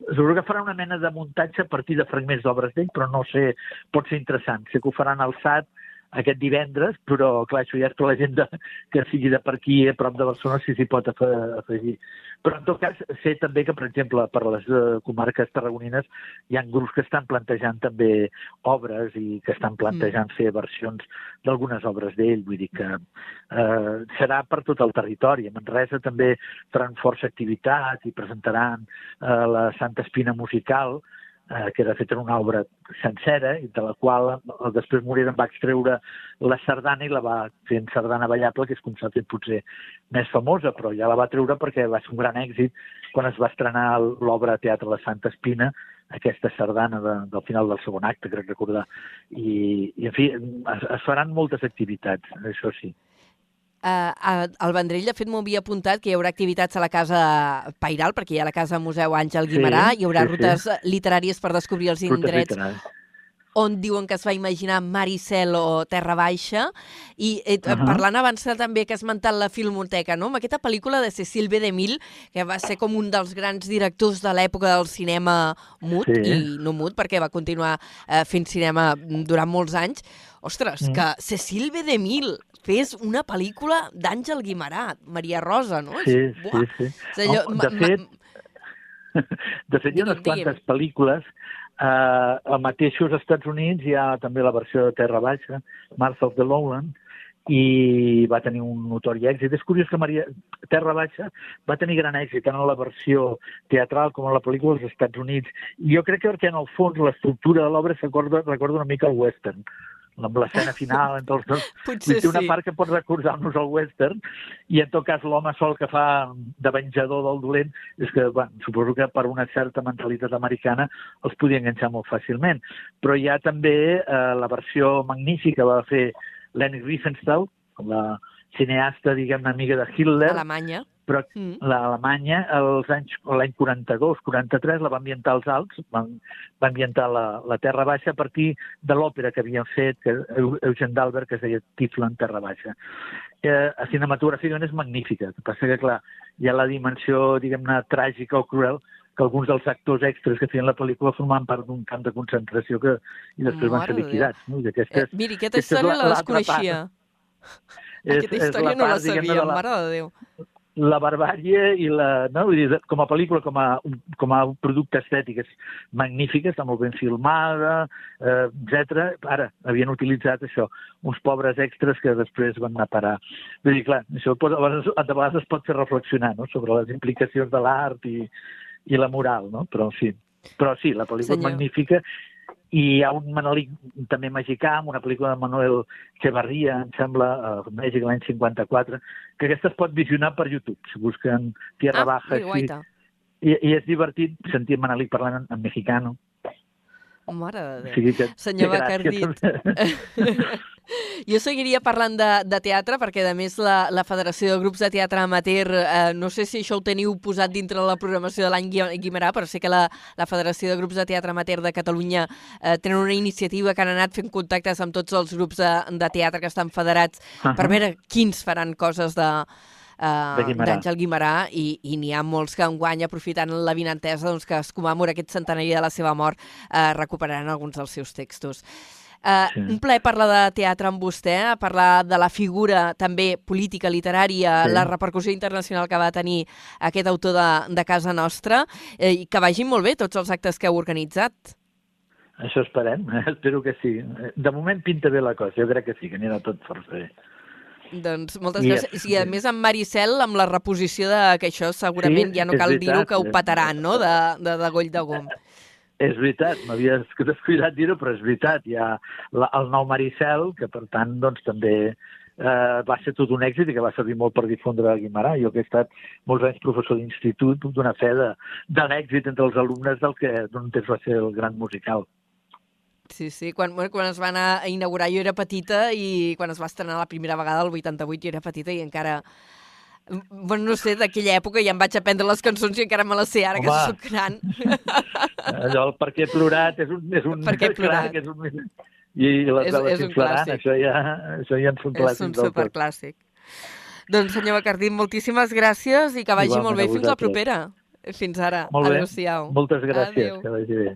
suposo que faran una mena de muntatge a partir de fragments d'obres d'ell, però no sé, pot ser interessant. Sé que ho faran al SAT aquest divendres, però clar, això ja és per la gent de, que sigui de per aquí, a prop de Barcelona, si s'hi pot afegir. Però en tot cas, sé també que, per exemple, per les uh, comarques tarragonines hi ha grups que estan plantejant també obres i que estan plantejant mm. fer versions d'algunes obres d'ell, vull dir que eh, serà per tot el territori. A Manresa també faran força activitat i presentaran eh, la Santa Espina Musical, eh, que de fet era una obra sencera, de la qual eh, després Morera en va extreure la sardana i la va fer en sardana ballable, que és com s'ha fet potser més famosa, però ja la va treure perquè va ser un gran èxit quan es va estrenar l'obra Teatre La Santa Espina, aquesta sardana de, del final del segon acte, crec recordar. I, i en fi, es, es faran moltes activitats, això sí.
Uh, el Vendrell, de fet, m'ho havia apuntat que hi haurà activitats a la Casa Pairal, perquè hi ha la Casa Museu Àngel Guimarà,
Sí,
hi haurà
sí, sí.
rutes literàries per descobrir els
Rutes
indrets
literàries.
on diuen que es va imaginar Maricel o Terra Baixa, i eh, uh
Ahà.
parlant abans també que has esmentat la Filmoteca, no? amb aquesta pel·lícula de Cecil B. DeMille, que va ser com un dels grans directors de l'època del cinema mut,
Sí.
i no mut, perquè va continuar eh, fent cinema durant molts anys. Ostres,
Mm.
que Cecil B. DeMille fes una pel·lícula d'Àngel Guimarà, Maria Rosa, no?
Sí, sí,
buah,
sí.
és allò- ma-
de fet, De fet, hi ha unes quantes pel·lícules. Eh, a mateixos Estats Units hi ha també la versió de Terra Baixa, Mars of the Lowland, i va tenir un notori èxit. És curiós que Maria... Terra Baixa va tenir gran èxit tant en la versió teatral com en la pel·lícula dels Estats Units. I jo crec que perquè en el fons l'estructura de l'obra recorda una mica el western amb l'escena final entre els dos.
Potser
Té una
sí.
part que pot recordar-nos el western i en tot cas l'home sol que fa de venjador del dolent és que, bueno, suposo que per una certa mentalitat americana els podia enganxar molt fàcilment. Però hi ha també eh, la versió magnífica que va fer Leni Riefenstahl, la cineasta, diguem-ne, amiga de Hitler,
Alemanya.
Però
Mm.
l'Alemanya els anys, l'any 42, 43, la va ambientar als Alps, van, va ambientar la, la Terra Baixa a partir de l'òpera que havien fet, que Eu- Eugen d'Albert, que es deia Tiflan Terra Baixa. Eh, cinematogràficament és magnífica. El que passa que, clar, hi ha la dimensió, diguem-ne, tràgica o cruel, que alguns dels actors extras que feien la pel·lícula formaven part d'un camp de concentració que, i després van
Mare
ser
de Déu.
liquidats. No? I aquesta
Eh,
és,
miri, aquesta
aquesta és
història
la-
la,
l'altra
desconeixia.
és,
Aquesta
és
història no la
part, diguem-ne,
sabia,
de la,
mare de Déu.
La barbàrie i la, no? Vull dir, de- com a pel·lícula, com a, com a producte estètic és magnífica, està molt ben filmada, eh, etc. Ara, havien utilitzat això, uns pobres extras que després van anar a parar. Vull dir, clar, això pot, a, vegades, a vegades es pot fer reflexionar no? sobre les implicacions de l'art i, i la moral, no? Però sí, però sí, la pel·lícula
Senyor.
és magnífica i hi ha un Manelic també mexicà, amb una pel·lícula de Manuel Echevarría, em sembla, a Mèxic l'any 54, que aquesta es pot visionar per YouTube, si busquen Tierra
Ah,
Baja.
guaita.
I, I és divertit sentir Manelic parlant en, en mexicano.
Mare de Déu.
sigui que
Senyor Bacardit. Jo seguiria parlant de, de teatre, perquè a més la, la Federació de Grups de Teatre Amateur, eh, no sé si això ho teniu posat dintre la programació de l'any Gui- Guimarà, però sé que la, la Federació de Grups de Teatre Amateur de Catalunya eh, tenen una iniciativa que han anat fent contactes amb tots els grups de, de teatre que estan federats
Ahà.
per veure quins faran coses de,
Guimarà.
d'Àngel Guimarà i, i n'hi ha molts que enguany, aprofitant la vinantesa doncs, que es commemora aquest centenari de la seva mort, uh, recuperaran alguns dels seus textos. Uh,
Sí.
Un plaer parlar de teatre amb vostè, parlar de la figura també política, literària,
Sí.
la repercussió internacional que va tenir aquest autor de, de casa nostra, eh, i que vagin molt bé tots els actes que heu organitzat.
Això esperem, espero que sí. De moment pinta bé la cosa, jo crec que sí, que anirà tot força bé.
Doncs moltes gràcies. I a més amb Maricel, amb la reposició de que això segurament
Sí,
ja no cal dir-ho, que ho petaran, no?, de, de, de goll de gom.
És veritat, m'havia descuidat dir-ho, però és veritat. Hi ha la, el nou Maricel, que per tant doncs, també eh, va ser tot un èxit i que va servir molt per difondre Guimarà. Jo que he estat molts anys professor d'institut, puc donar fe de, de l'èxit entre els alumnes del que d'un temps va ser el gran musical.
Sí, sí, quan, quan es va anar a inaugurar jo era petita i quan es va estrenar la primera vegada, el 88, jo era petita i encara... Bueno, no sé, d'aquella època ja em vaig aprendre les cançons i encara me les sé ara que
Home.
soc gran.
Allò, el Per què he plorat és un... És un
Per què he plorat.
clar que És un, I les
És-
de la
és un clàssic.
això ja, això ja en són
És
clàssics
un superclàssic. Doncs, senyor Bacardí, moltíssimes gràcies i que vagi
Igualment
molt bé fins la propera. Fins ara.
Molt bé.
Adéu-siau.
Moltes gràcies,
Adéu.
que vagi bé.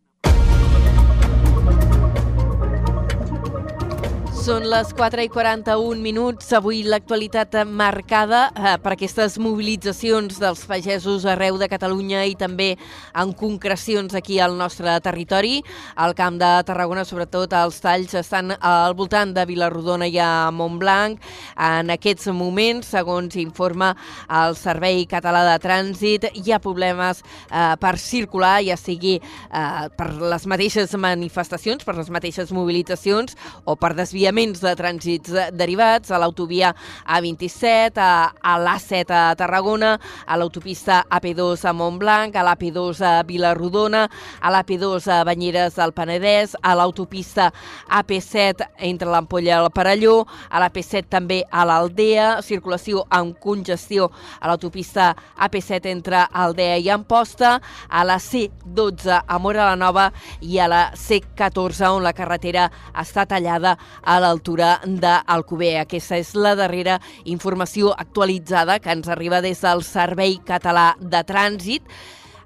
Són les 4 i 41 minuts. Avui l'actualitat marcada eh, per aquestes mobilitzacions dels pagesos arreu de Catalunya i també en concrecions aquí al nostre territori. Al Camp de Tarragona, sobretot, els talls estan al voltant de Vilarrodona i a Montblanc. En aquests moments, segons informa el Servei Català de Trànsit, hi ha problemes eh, per circular, ja sigui eh, per les mateixes manifestacions, per les mateixes mobilitzacions o per desviaments desviaments de trànsits derivats a l'autovia A27, a, a l'A7 a Tarragona, a l'autopista AP2 a Montblanc, a l'AP2 a Vilarrodona, a l'AP2 a Banyeres del Penedès, a l'autopista AP7 entre l'Ampolla i el Parelló, a l'AP7 també a l'Aldea, circulació amb congestió a l'autopista AP7 entre Aldea i Amposta, a la C12 a Mora la Nova i a la C14 on la carretera està tallada a l'altura d'Alcover. Aquesta és la darrera informació actualitzada que ens arriba des del Servei Català de Trànsit.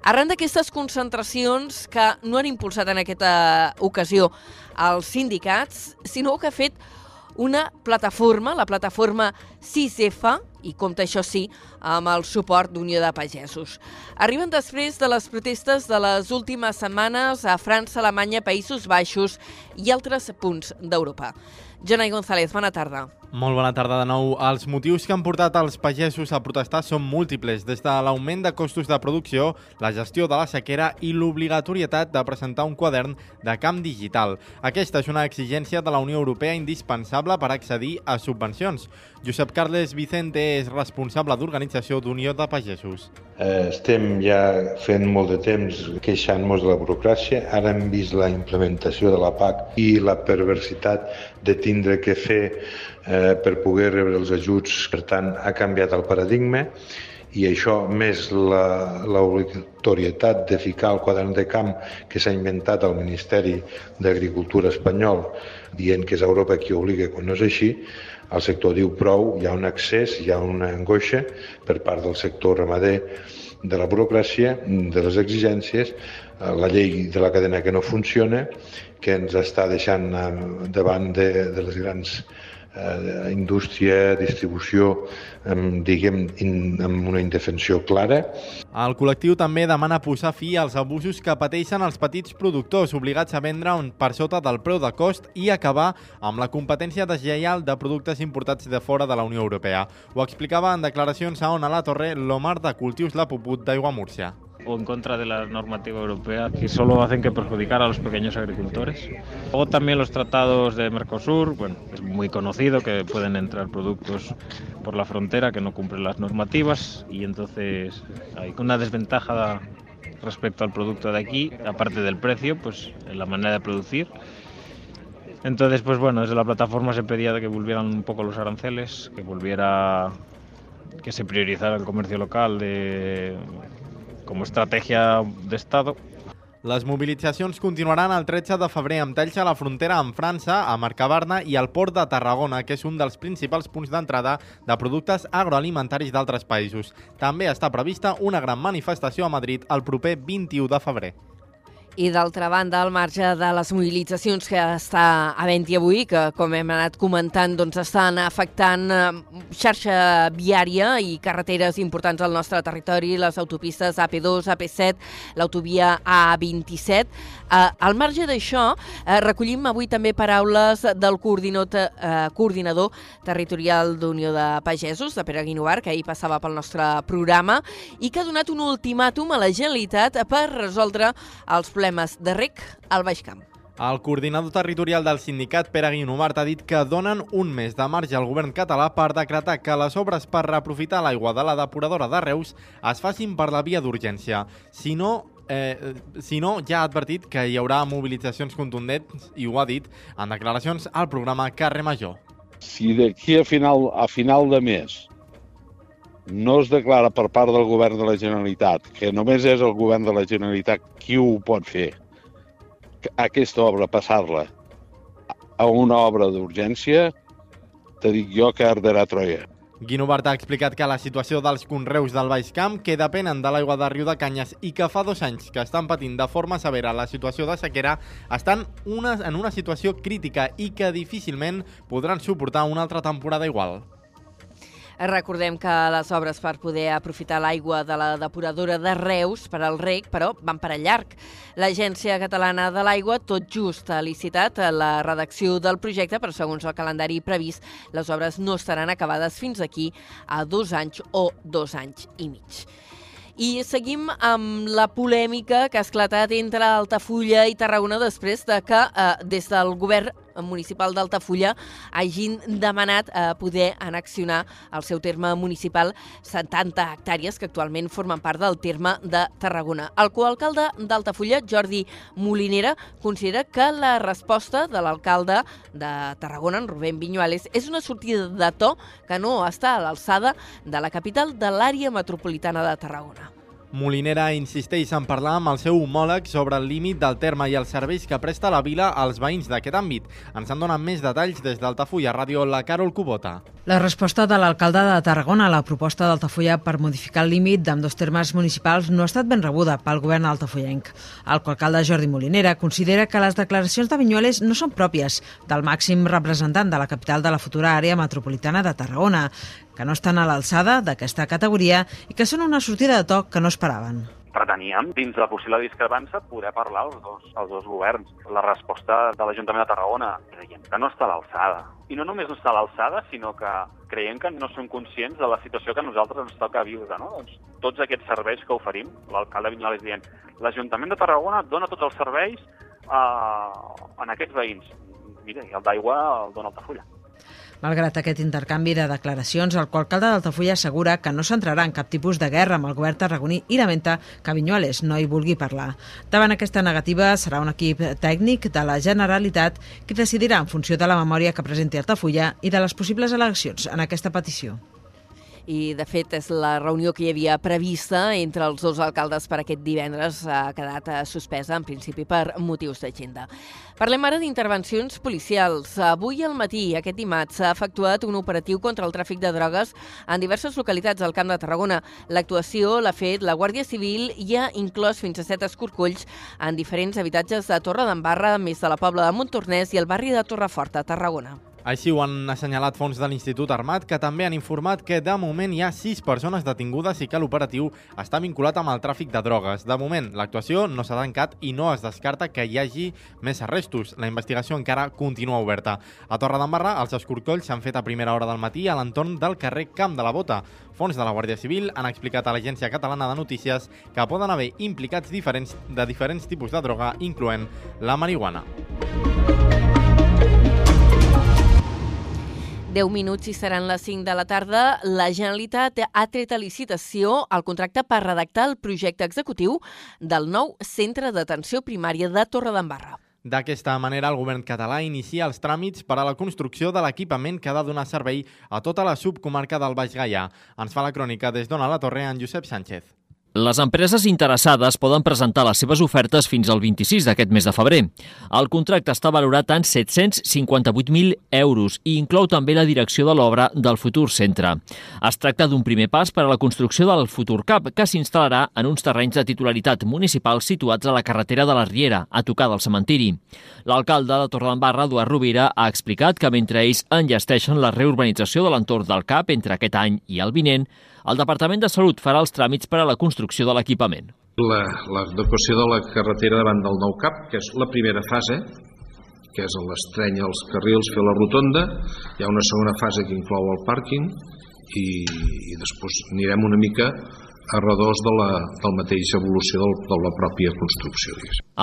Arran d'aquestes concentracions que no han impulsat en aquesta ocasió els sindicats, sinó que ha fet una plataforma, la plataforma 6F, i compta això sí amb el suport d'Unió de Pagesos. Arriben després de les protestes de les últimes setmanes a França, Alemanya, Països Baixos i altres punts d'Europa. Jonai González, bona tarda.
Molt bona tarda de nou. Els motius que han portat els pagesos a protestar són múltiples, des de l'augment de costos de producció, la gestió de la sequera i l'obligatorietat de presentar un quadern de camp digital. Aquesta és una exigència de la Unió Europea indispensable per accedir a subvencions. Josep Carles Vicente és responsable d'organització d'Unió de Pagesos.
Eh, estem ja fent molt de temps queixant-nos de la burocràcia. Ara hem vist la implementació de la PAC i la perversitat de tindre que fer eh, per poder rebre els ajuts. Per tant, ha canviat el paradigma i això, més l'obligatorietat de ficar el quadern de camp que s'ha inventat al Ministeri d'Agricultura espanyol, dient que és Europa qui obliga quan no és així, el sector diu prou, hi ha un accés, hi ha una angoixa per part del sector ramader de la burocràcia, de les exigències, eh, la llei de la cadena que no funciona, que ens està deixant eh, davant de, de les grans eh, indústria, distribució, eh, diguem, in, amb una indefensió clara.
El col·lectiu també demana posar fi als abusos que pateixen els petits productors obligats a vendre un per sota del preu de cost i acabar amb la competència deslleial de productes importats de fora de la Unió Europea. Ho explicava en declaracions a Ona la Torre l'Omar de Cultius La Puput d'Aigua Múrcia
o en contra de la normativa europea que solo hacen que perjudicar a los pequeños agricultores. O también los tratados de Mercosur, bueno, es muy conocido que pueden entrar productos por la frontera que no cumplen las normativas y entonces hay una desventaja respecto al producto de aquí, aparte del precio, pues en la manera de producir. Entonces, pues bueno, desde la plataforma se pedía que volvieran un poco los aranceles, que volviera que se priorizara el comercio local de com a estratègia d'Estat.
Les mobilitzacions continuaran el 13 de febrer amb talls a la frontera amb França, a Mercabarna i al port de Tarragona, que és un dels principals punts d'entrada de productes agroalimentaris d'altres països. També està prevista una gran manifestació a Madrid el proper 21 de febrer.
I d'altra banda, al marge de les mobilitzacions que està havent-hi avui, que com hem anat comentant, doncs estan afectant eh, xarxa viària i carreteres importants al nostre territori, les autopistes AP2, AP7, l'autovia A27. Eh, al marge d'això, eh, recollim avui també paraules del coordinador, eh, coordinador territorial d'Unió de Pagesos, de Pere Guinovar, que ahir passava pel nostre programa, i que ha donat un ultimàtum a la Generalitat per resoldre els problemes de rec al Baix Camp.
El coordinador territorial del sindicat, Pere Guinomart, ha dit que donen un mes de marge al govern català per decretar que les obres per reaprofitar l'aigua de la depuradora de Reus es facin per la via d'urgència. Si no, eh, si no, ja ha advertit que hi haurà mobilitzacions contundents, i ho ha dit en declaracions al programa Carrer Major.
Si d'aquí a final, a final de mes no es declara per part del govern de la Generalitat, que només és el govern de la Generalitat qui ho pot fer, aquesta obra passar-la a una obra d'urgència, te dic jo que arderà Troia.
Guinovart ha explicat que la situació dels conreus del Baix Camp, que depenen de l'aigua de Riu de Canyes i que fa dos anys que estan patint de forma severa la situació de sequera, estan una, en una situació crítica i que difícilment podran suportar una altra temporada igual.
Recordem que les obres per poder aprofitar l'aigua de la depuradora de Reus per al rec, però van per a llarg. L'Agència Catalana de l'Aigua tot just ha licitat la redacció del projecte, però segons el calendari previst, les obres no estaran acabades fins aquí a dos anys o dos anys i mig. I seguim amb la polèmica que ha esclatat entre Altafulla i Tarragona després de que eh, des del govern municipal d'Altafulla hagin demanat eh, poder anaccionar al seu terme municipal 70 hectàrees que actualment formen part del terme de Tarragona. El coalcalde d'Altafulla, Jordi Molinera, considera que la resposta de l'alcalde de Tarragona, en Rubén Viñuales, és una sortida de to que no està a l'alçada de la capital de l'àrea metropolitana de Tarragona.
Molinera insisteix en parlar amb el seu homòleg sobre el límit del terme i els serveis que presta la vila als veïns d'aquest àmbit. Ens en donen més detalls des d'Altafulla Ràdio la Carol Cubota.
La resposta de l'alcalde de Tarragona a la proposta d'Altafulla per modificar el límit d'amb dos termes municipals no ha estat ben rebuda pel govern altafollenc. El coalcalde Jordi Molinera considera que les declaracions de Vinyuales no són pròpies del màxim representant de la capital de la futura àrea metropolitana de Tarragona, que no estan a l'alçada d'aquesta categoria i que són una sortida de toc que no esperaven
preteníem, dins la possible discrepància, poder parlar als dos, als dos governs. La resposta de l'Ajuntament de Tarragona creiem que no està a l'alçada. I no només no està a l'alçada, sinó que creiem que no són conscients de la situació que a nosaltres ens toca viure. No? Doncs tots aquests serveis que oferim, l'alcalde Vinyales dient l'Ajuntament de Tarragona dona tots els serveis eh, en aquests veïns. Mira, i el d'aigua el dona Altafulla.
Malgrat aquest intercanvi de declaracions, el alcalde d'Altafulla assegura que no s'entrarà en cap tipus de guerra amb el govern tarragoní i lamenta que Vinyuales no hi vulgui parlar. Davant aquesta negativa, serà un equip tècnic de la Generalitat qui decidirà en funció de la memòria que presenti Altafulla i de les possibles eleccions en aquesta petició
i de fet és la reunió que hi havia prevista entre els dos alcaldes per aquest divendres ha quedat eh, suspesa en principi per motius d'agenda. Parlem ara d'intervencions policials. Avui al matí, aquest dimarts, s'ha efectuat un operatiu contra el tràfic de drogues en diverses localitats del Camp de Tarragona. L'actuació l'ha fet la Guàrdia Civil i ha inclòs fins a set escorcolls en diferents habitatges de Torre d'Embarra, més de la Pobla de Montornès i el barri de Torreforta, Tarragona.
Així ho han assenyalat fons de l'Institut Armat, que també han informat que de moment hi ha sis persones detingudes i que l'operatiu està vinculat amb el tràfic de drogues. De moment, l'actuació no s'ha tancat i no es descarta que hi hagi més arrestos. La investigació encara continua oberta. A Torre d'Embarra, els escorcolls s'han fet a primera hora del matí a l'entorn del carrer Camp de la Bota. Fons de la Guàrdia Civil han explicat a l'Agència Catalana de Notícies que poden haver implicats diferents de diferents tipus de droga, incloent la marihuana.
10 minuts i seran les 5 de la tarda. La Generalitat ha tret a licitació el contracte per redactar el projecte executiu del nou centre d'atenció primària de Torredembarra.
D'aquesta manera, el govern català inicia els tràmits per a la construcció de l'equipament que ha de donar servei a tota la subcomarca del Baix Gaià. Ens fa la crònica des d'Ona la Torre en Josep Sánchez.
Les empreses interessades poden presentar les seves ofertes fins al 26 d'aquest mes de febrer. El contracte està valorat en 758.000 euros i inclou també la direcció de l'obra del futur centre. Es tracta d'un primer pas per a la construcció del futur CAP, que s'instal·larà en uns terrenys de titularitat municipal situats a la carretera de la Riera, a tocar del cementiri. L'alcalde de Torredembarra, Eduard Rovira, ha explicat que mentre ells enllesteixen la reurbanització de l'entorn del CAP entre aquest any i el vinent, el Departament de Salut farà els tràmits per a la construcció de l'equipament.
L'adequació de la carretera davant del nou CAP, que és la primera fase, que és l'estreny als carrils, fer la rotonda, hi ha una segona fase que inclou el pàrquing i, i després anirem una mica a redós de la del mateixa evolució del, de la pròpia construcció.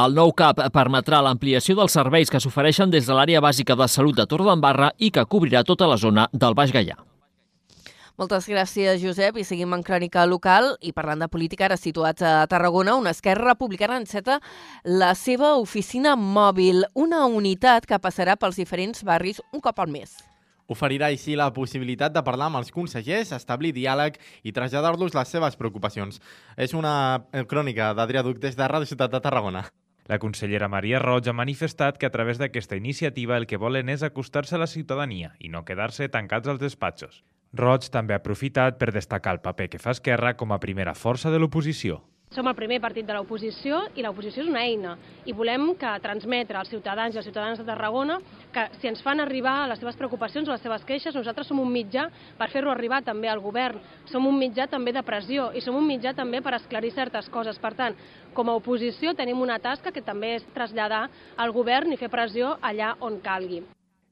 El nou CAP permetrà l'ampliació dels serveis que s'ofereixen des de l'àrea bàsica de salut de Torredembarra i que cobrirà tota la zona del Baix Gaià.
Moltes gràcies, Josep. I seguim en crònica local i parlant de política, ara situats a Tarragona, una Esquerra Republicana enceta la seva oficina mòbil, una unitat que passarà pels diferents barris un cop al mes.
Oferirà així la possibilitat de parlar amb els consellers, establir diàleg i traslladar-los les seves preocupacions. És una crònica d'Adrià Duc des de Ràdio Ciutat de Tarragona.
La consellera Maria Roig ha manifestat que a través d'aquesta iniciativa el que volen és acostar-se a la ciutadania i no quedar-se tancats als despatxos. Roig també ha aprofitat per destacar el paper que fa Esquerra com a primera força de l'oposició.
Som el primer partit de l'oposició i l'oposició és una eina i volem que transmetre als ciutadans i als ciutadans de Tarragona que si ens fan arribar les seves preocupacions o les seves queixes, nosaltres som un mitjà per fer-ho arribar també al govern. Som un mitjà també de pressió i som un mitjà també per esclarir certes coses. Per tant, com a oposició tenim una tasca que també és traslladar al govern i fer pressió allà on calgui.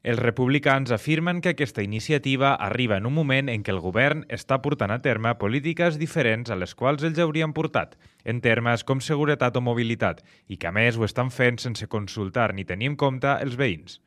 Els republicans afirmen que aquesta iniciativa arriba en un moment en què el govern està portant a terme polítiques diferents a les quals ells haurien portat, en termes com seguretat o mobilitat, i que a més ho estan fent sense consultar ni tenir en compte els veïns.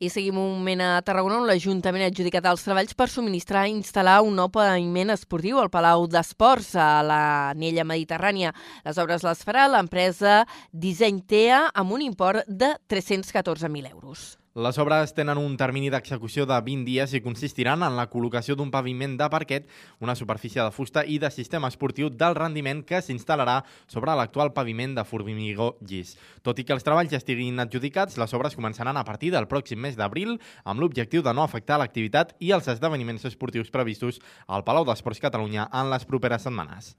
I seguim un moment a Tarragona on l'Ajuntament ha adjudicat els treballs per subministrar i instal·lar un nou paviment esportiu al Palau d'Esports a l'anella mediterrània. Les obres les farà l'empresa Disseny TEA amb un import de 314.000 euros.
Les obres tenen un termini d'execució de 20 dies i consistiran en la col·locació d'un paviment de parquet, una superfície de fusta i de sistema esportiu del rendiment que s'instal·larà sobre l'actual paviment de formigó llis. Tot i que els treballs ja estiguin adjudicats, les obres començaran a partir del pròxim mes d'abril amb l'objectiu de no afectar l'activitat i els esdeveniments esportius previstos al Palau d'Esports Catalunya en les properes setmanes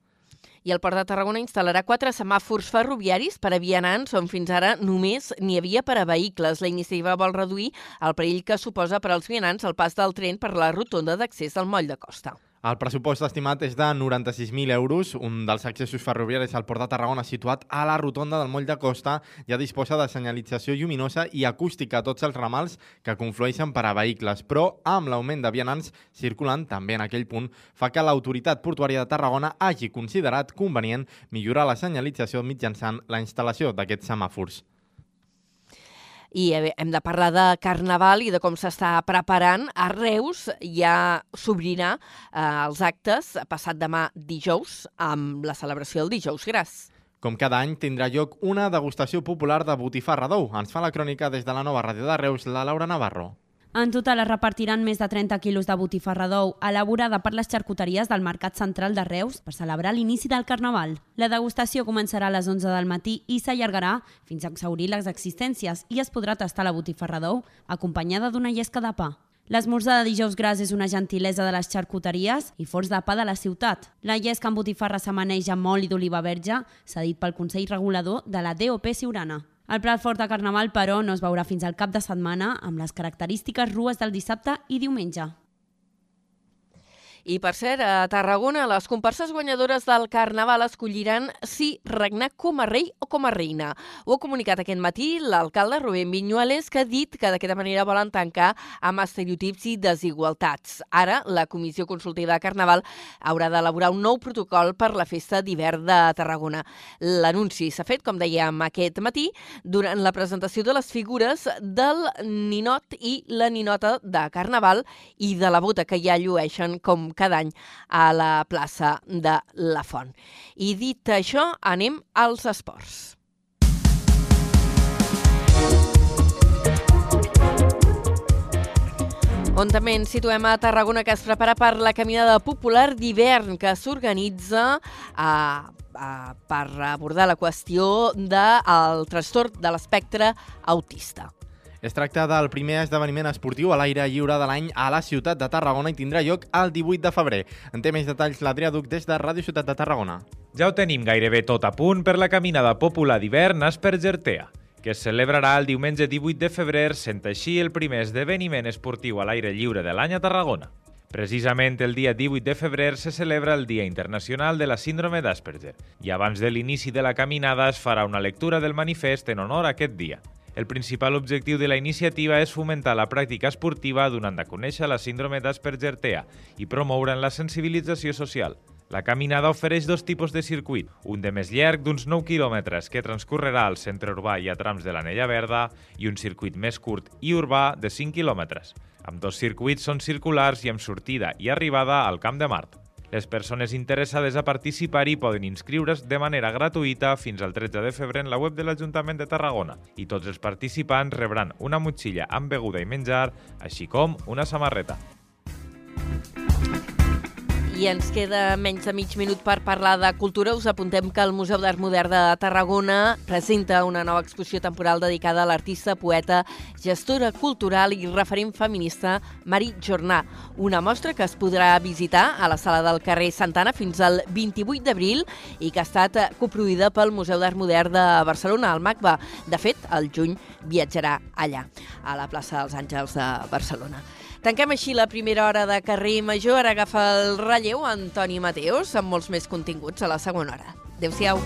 i el Port de Tarragona instal·larà quatre semàfors ferroviaris per a vianants on fins ara només n'hi havia per a vehicles. La iniciativa vol reduir el perill que suposa per als vianants el pas del tren per la rotonda d'accés al moll de costa.
El pressupost estimat és de 96.000 euros. Un dels accessos ferroviaris al Port de Tarragona, situat a la rotonda del moll de Costa, ja disposa de senyalització lluminosa i acústica a tots els ramals que conflueixen per a vehicles, però amb l'augment de vianants circulant també en aquell punt fa que l'autoritat portuària de Tarragona hagi considerat convenient millorar la senyalització mitjançant la instal·lació d'aquests semàfors
i hem de parlar de Carnaval i de com s'està preparant. A Reus ja s'obrirà eh, els actes passat demà dijous amb la celebració del dijous gras.
Com cada any, tindrà lloc una degustació popular de botifarra d'ou. Ens fa la crònica des de la nova ràdio de Reus, la Laura Navarro.
En total es repartiran més de 30 quilos de botifarra d'ou elaborada per les xarcuteries del Mercat Central de Reus per celebrar l'inici del Carnaval. La degustació començarà a les 11 del matí i s'allargarà fins a exaurir les existències i es podrà tastar la botifarra d'ou acompanyada d'una llesca de pa. L'esmorzar de dijous gras és una gentilesa de les xarcuteries i forts de pa de la ciutat. La llesca amb botifarra s'amaneix amb oli d'oliva verge, s'ha dit pel Consell Regulador de la DOP Siurana. El plat fort de Carnaval, però, no es veurà fins al cap de setmana amb les característiques rues del dissabte i diumenge.
I, per cert, a Tarragona, les comparses guanyadores del Carnaval escolliran si regnar com a rei o com a reina. Ho ha comunicat aquest matí l'alcalde Rubén Viñuales, que ha dit que d'aquesta manera volen tancar amb estereotips i desigualtats. Ara, la Comissió Consultiva de Carnaval haurà d'elaborar un nou protocol per la festa d'hivern de Tarragona. L'anunci s'ha fet, com dèiem aquest matí, durant la presentació de les figures del ninot i la ninota de Carnaval i de la bota que ja llueixen com cada any a la plaça de la Font. I dit això, anem als esports. on també ens situem a Tarragona, que es prepara per la caminada popular d'hivern que s'organitza a, a, per abordar la qüestió del trastorn de l'espectre autista.
Es tracta del primer esdeveniment esportiu a l'aire lliure de l'any a la ciutat de Tarragona i tindrà lloc el 18 de febrer. En té més detalls l'Adrià Duc des de Ràdio Ciutat de Tarragona.
Ja ho tenim gairebé tot a punt per la caminada popular d'hivern Aspergertea, que es celebrarà el diumenge 18 de febrer, sent així el primer esdeveniment esportiu a l'aire lliure de l'any a Tarragona. Precisament el dia 18 de febrer se celebra el Dia Internacional de la Síndrome d'Asperger i abans de l'inici de la caminada es farà una lectura del manifest en honor a aquest dia. El principal objectiu de la iniciativa és fomentar la pràctica esportiva donant a conèixer la síndrome d'Asperger-TEA i promoure'n la sensibilització social. La caminada ofereix dos tipus de circuit, un de més llarg d'uns 9 quilòmetres que transcorrerà al centre urbà i a trams de l'Anella Verda i un circuit més curt i urbà de 5 quilòmetres. Amb dos circuits són circulars i amb sortida i arribada al Camp de Mart. Les persones interessades a participar-hi poden inscriure's de manera gratuïta fins al 13 de febrer en la web de l'Ajuntament de Tarragona i tots els participants rebran una motxilla amb beguda i menjar, així com una samarreta.
I ens queda menys de mig minut per parlar de cultura. Us apuntem que el Museu d'Art Modern de Tarragona presenta una nova exposició temporal dedicada a l'artista, poeta, gestora cultural i referent feminista Mari Jornà. Una mostra que es podrà visitar a la sala del carrer Santana fins al 28 d'abril i que ha estat coproduïda pel Museu d'Art Modern de Barcelona, al MACBA. De fet, el juny viatjarà allà, a la plaça dels Àngels de Barcelona. Tanquem així la primera hora de Carrer Major. Ara agafa el relleu Antoni Mateos amb molts més continguts a la segona hora. Adéu-siau.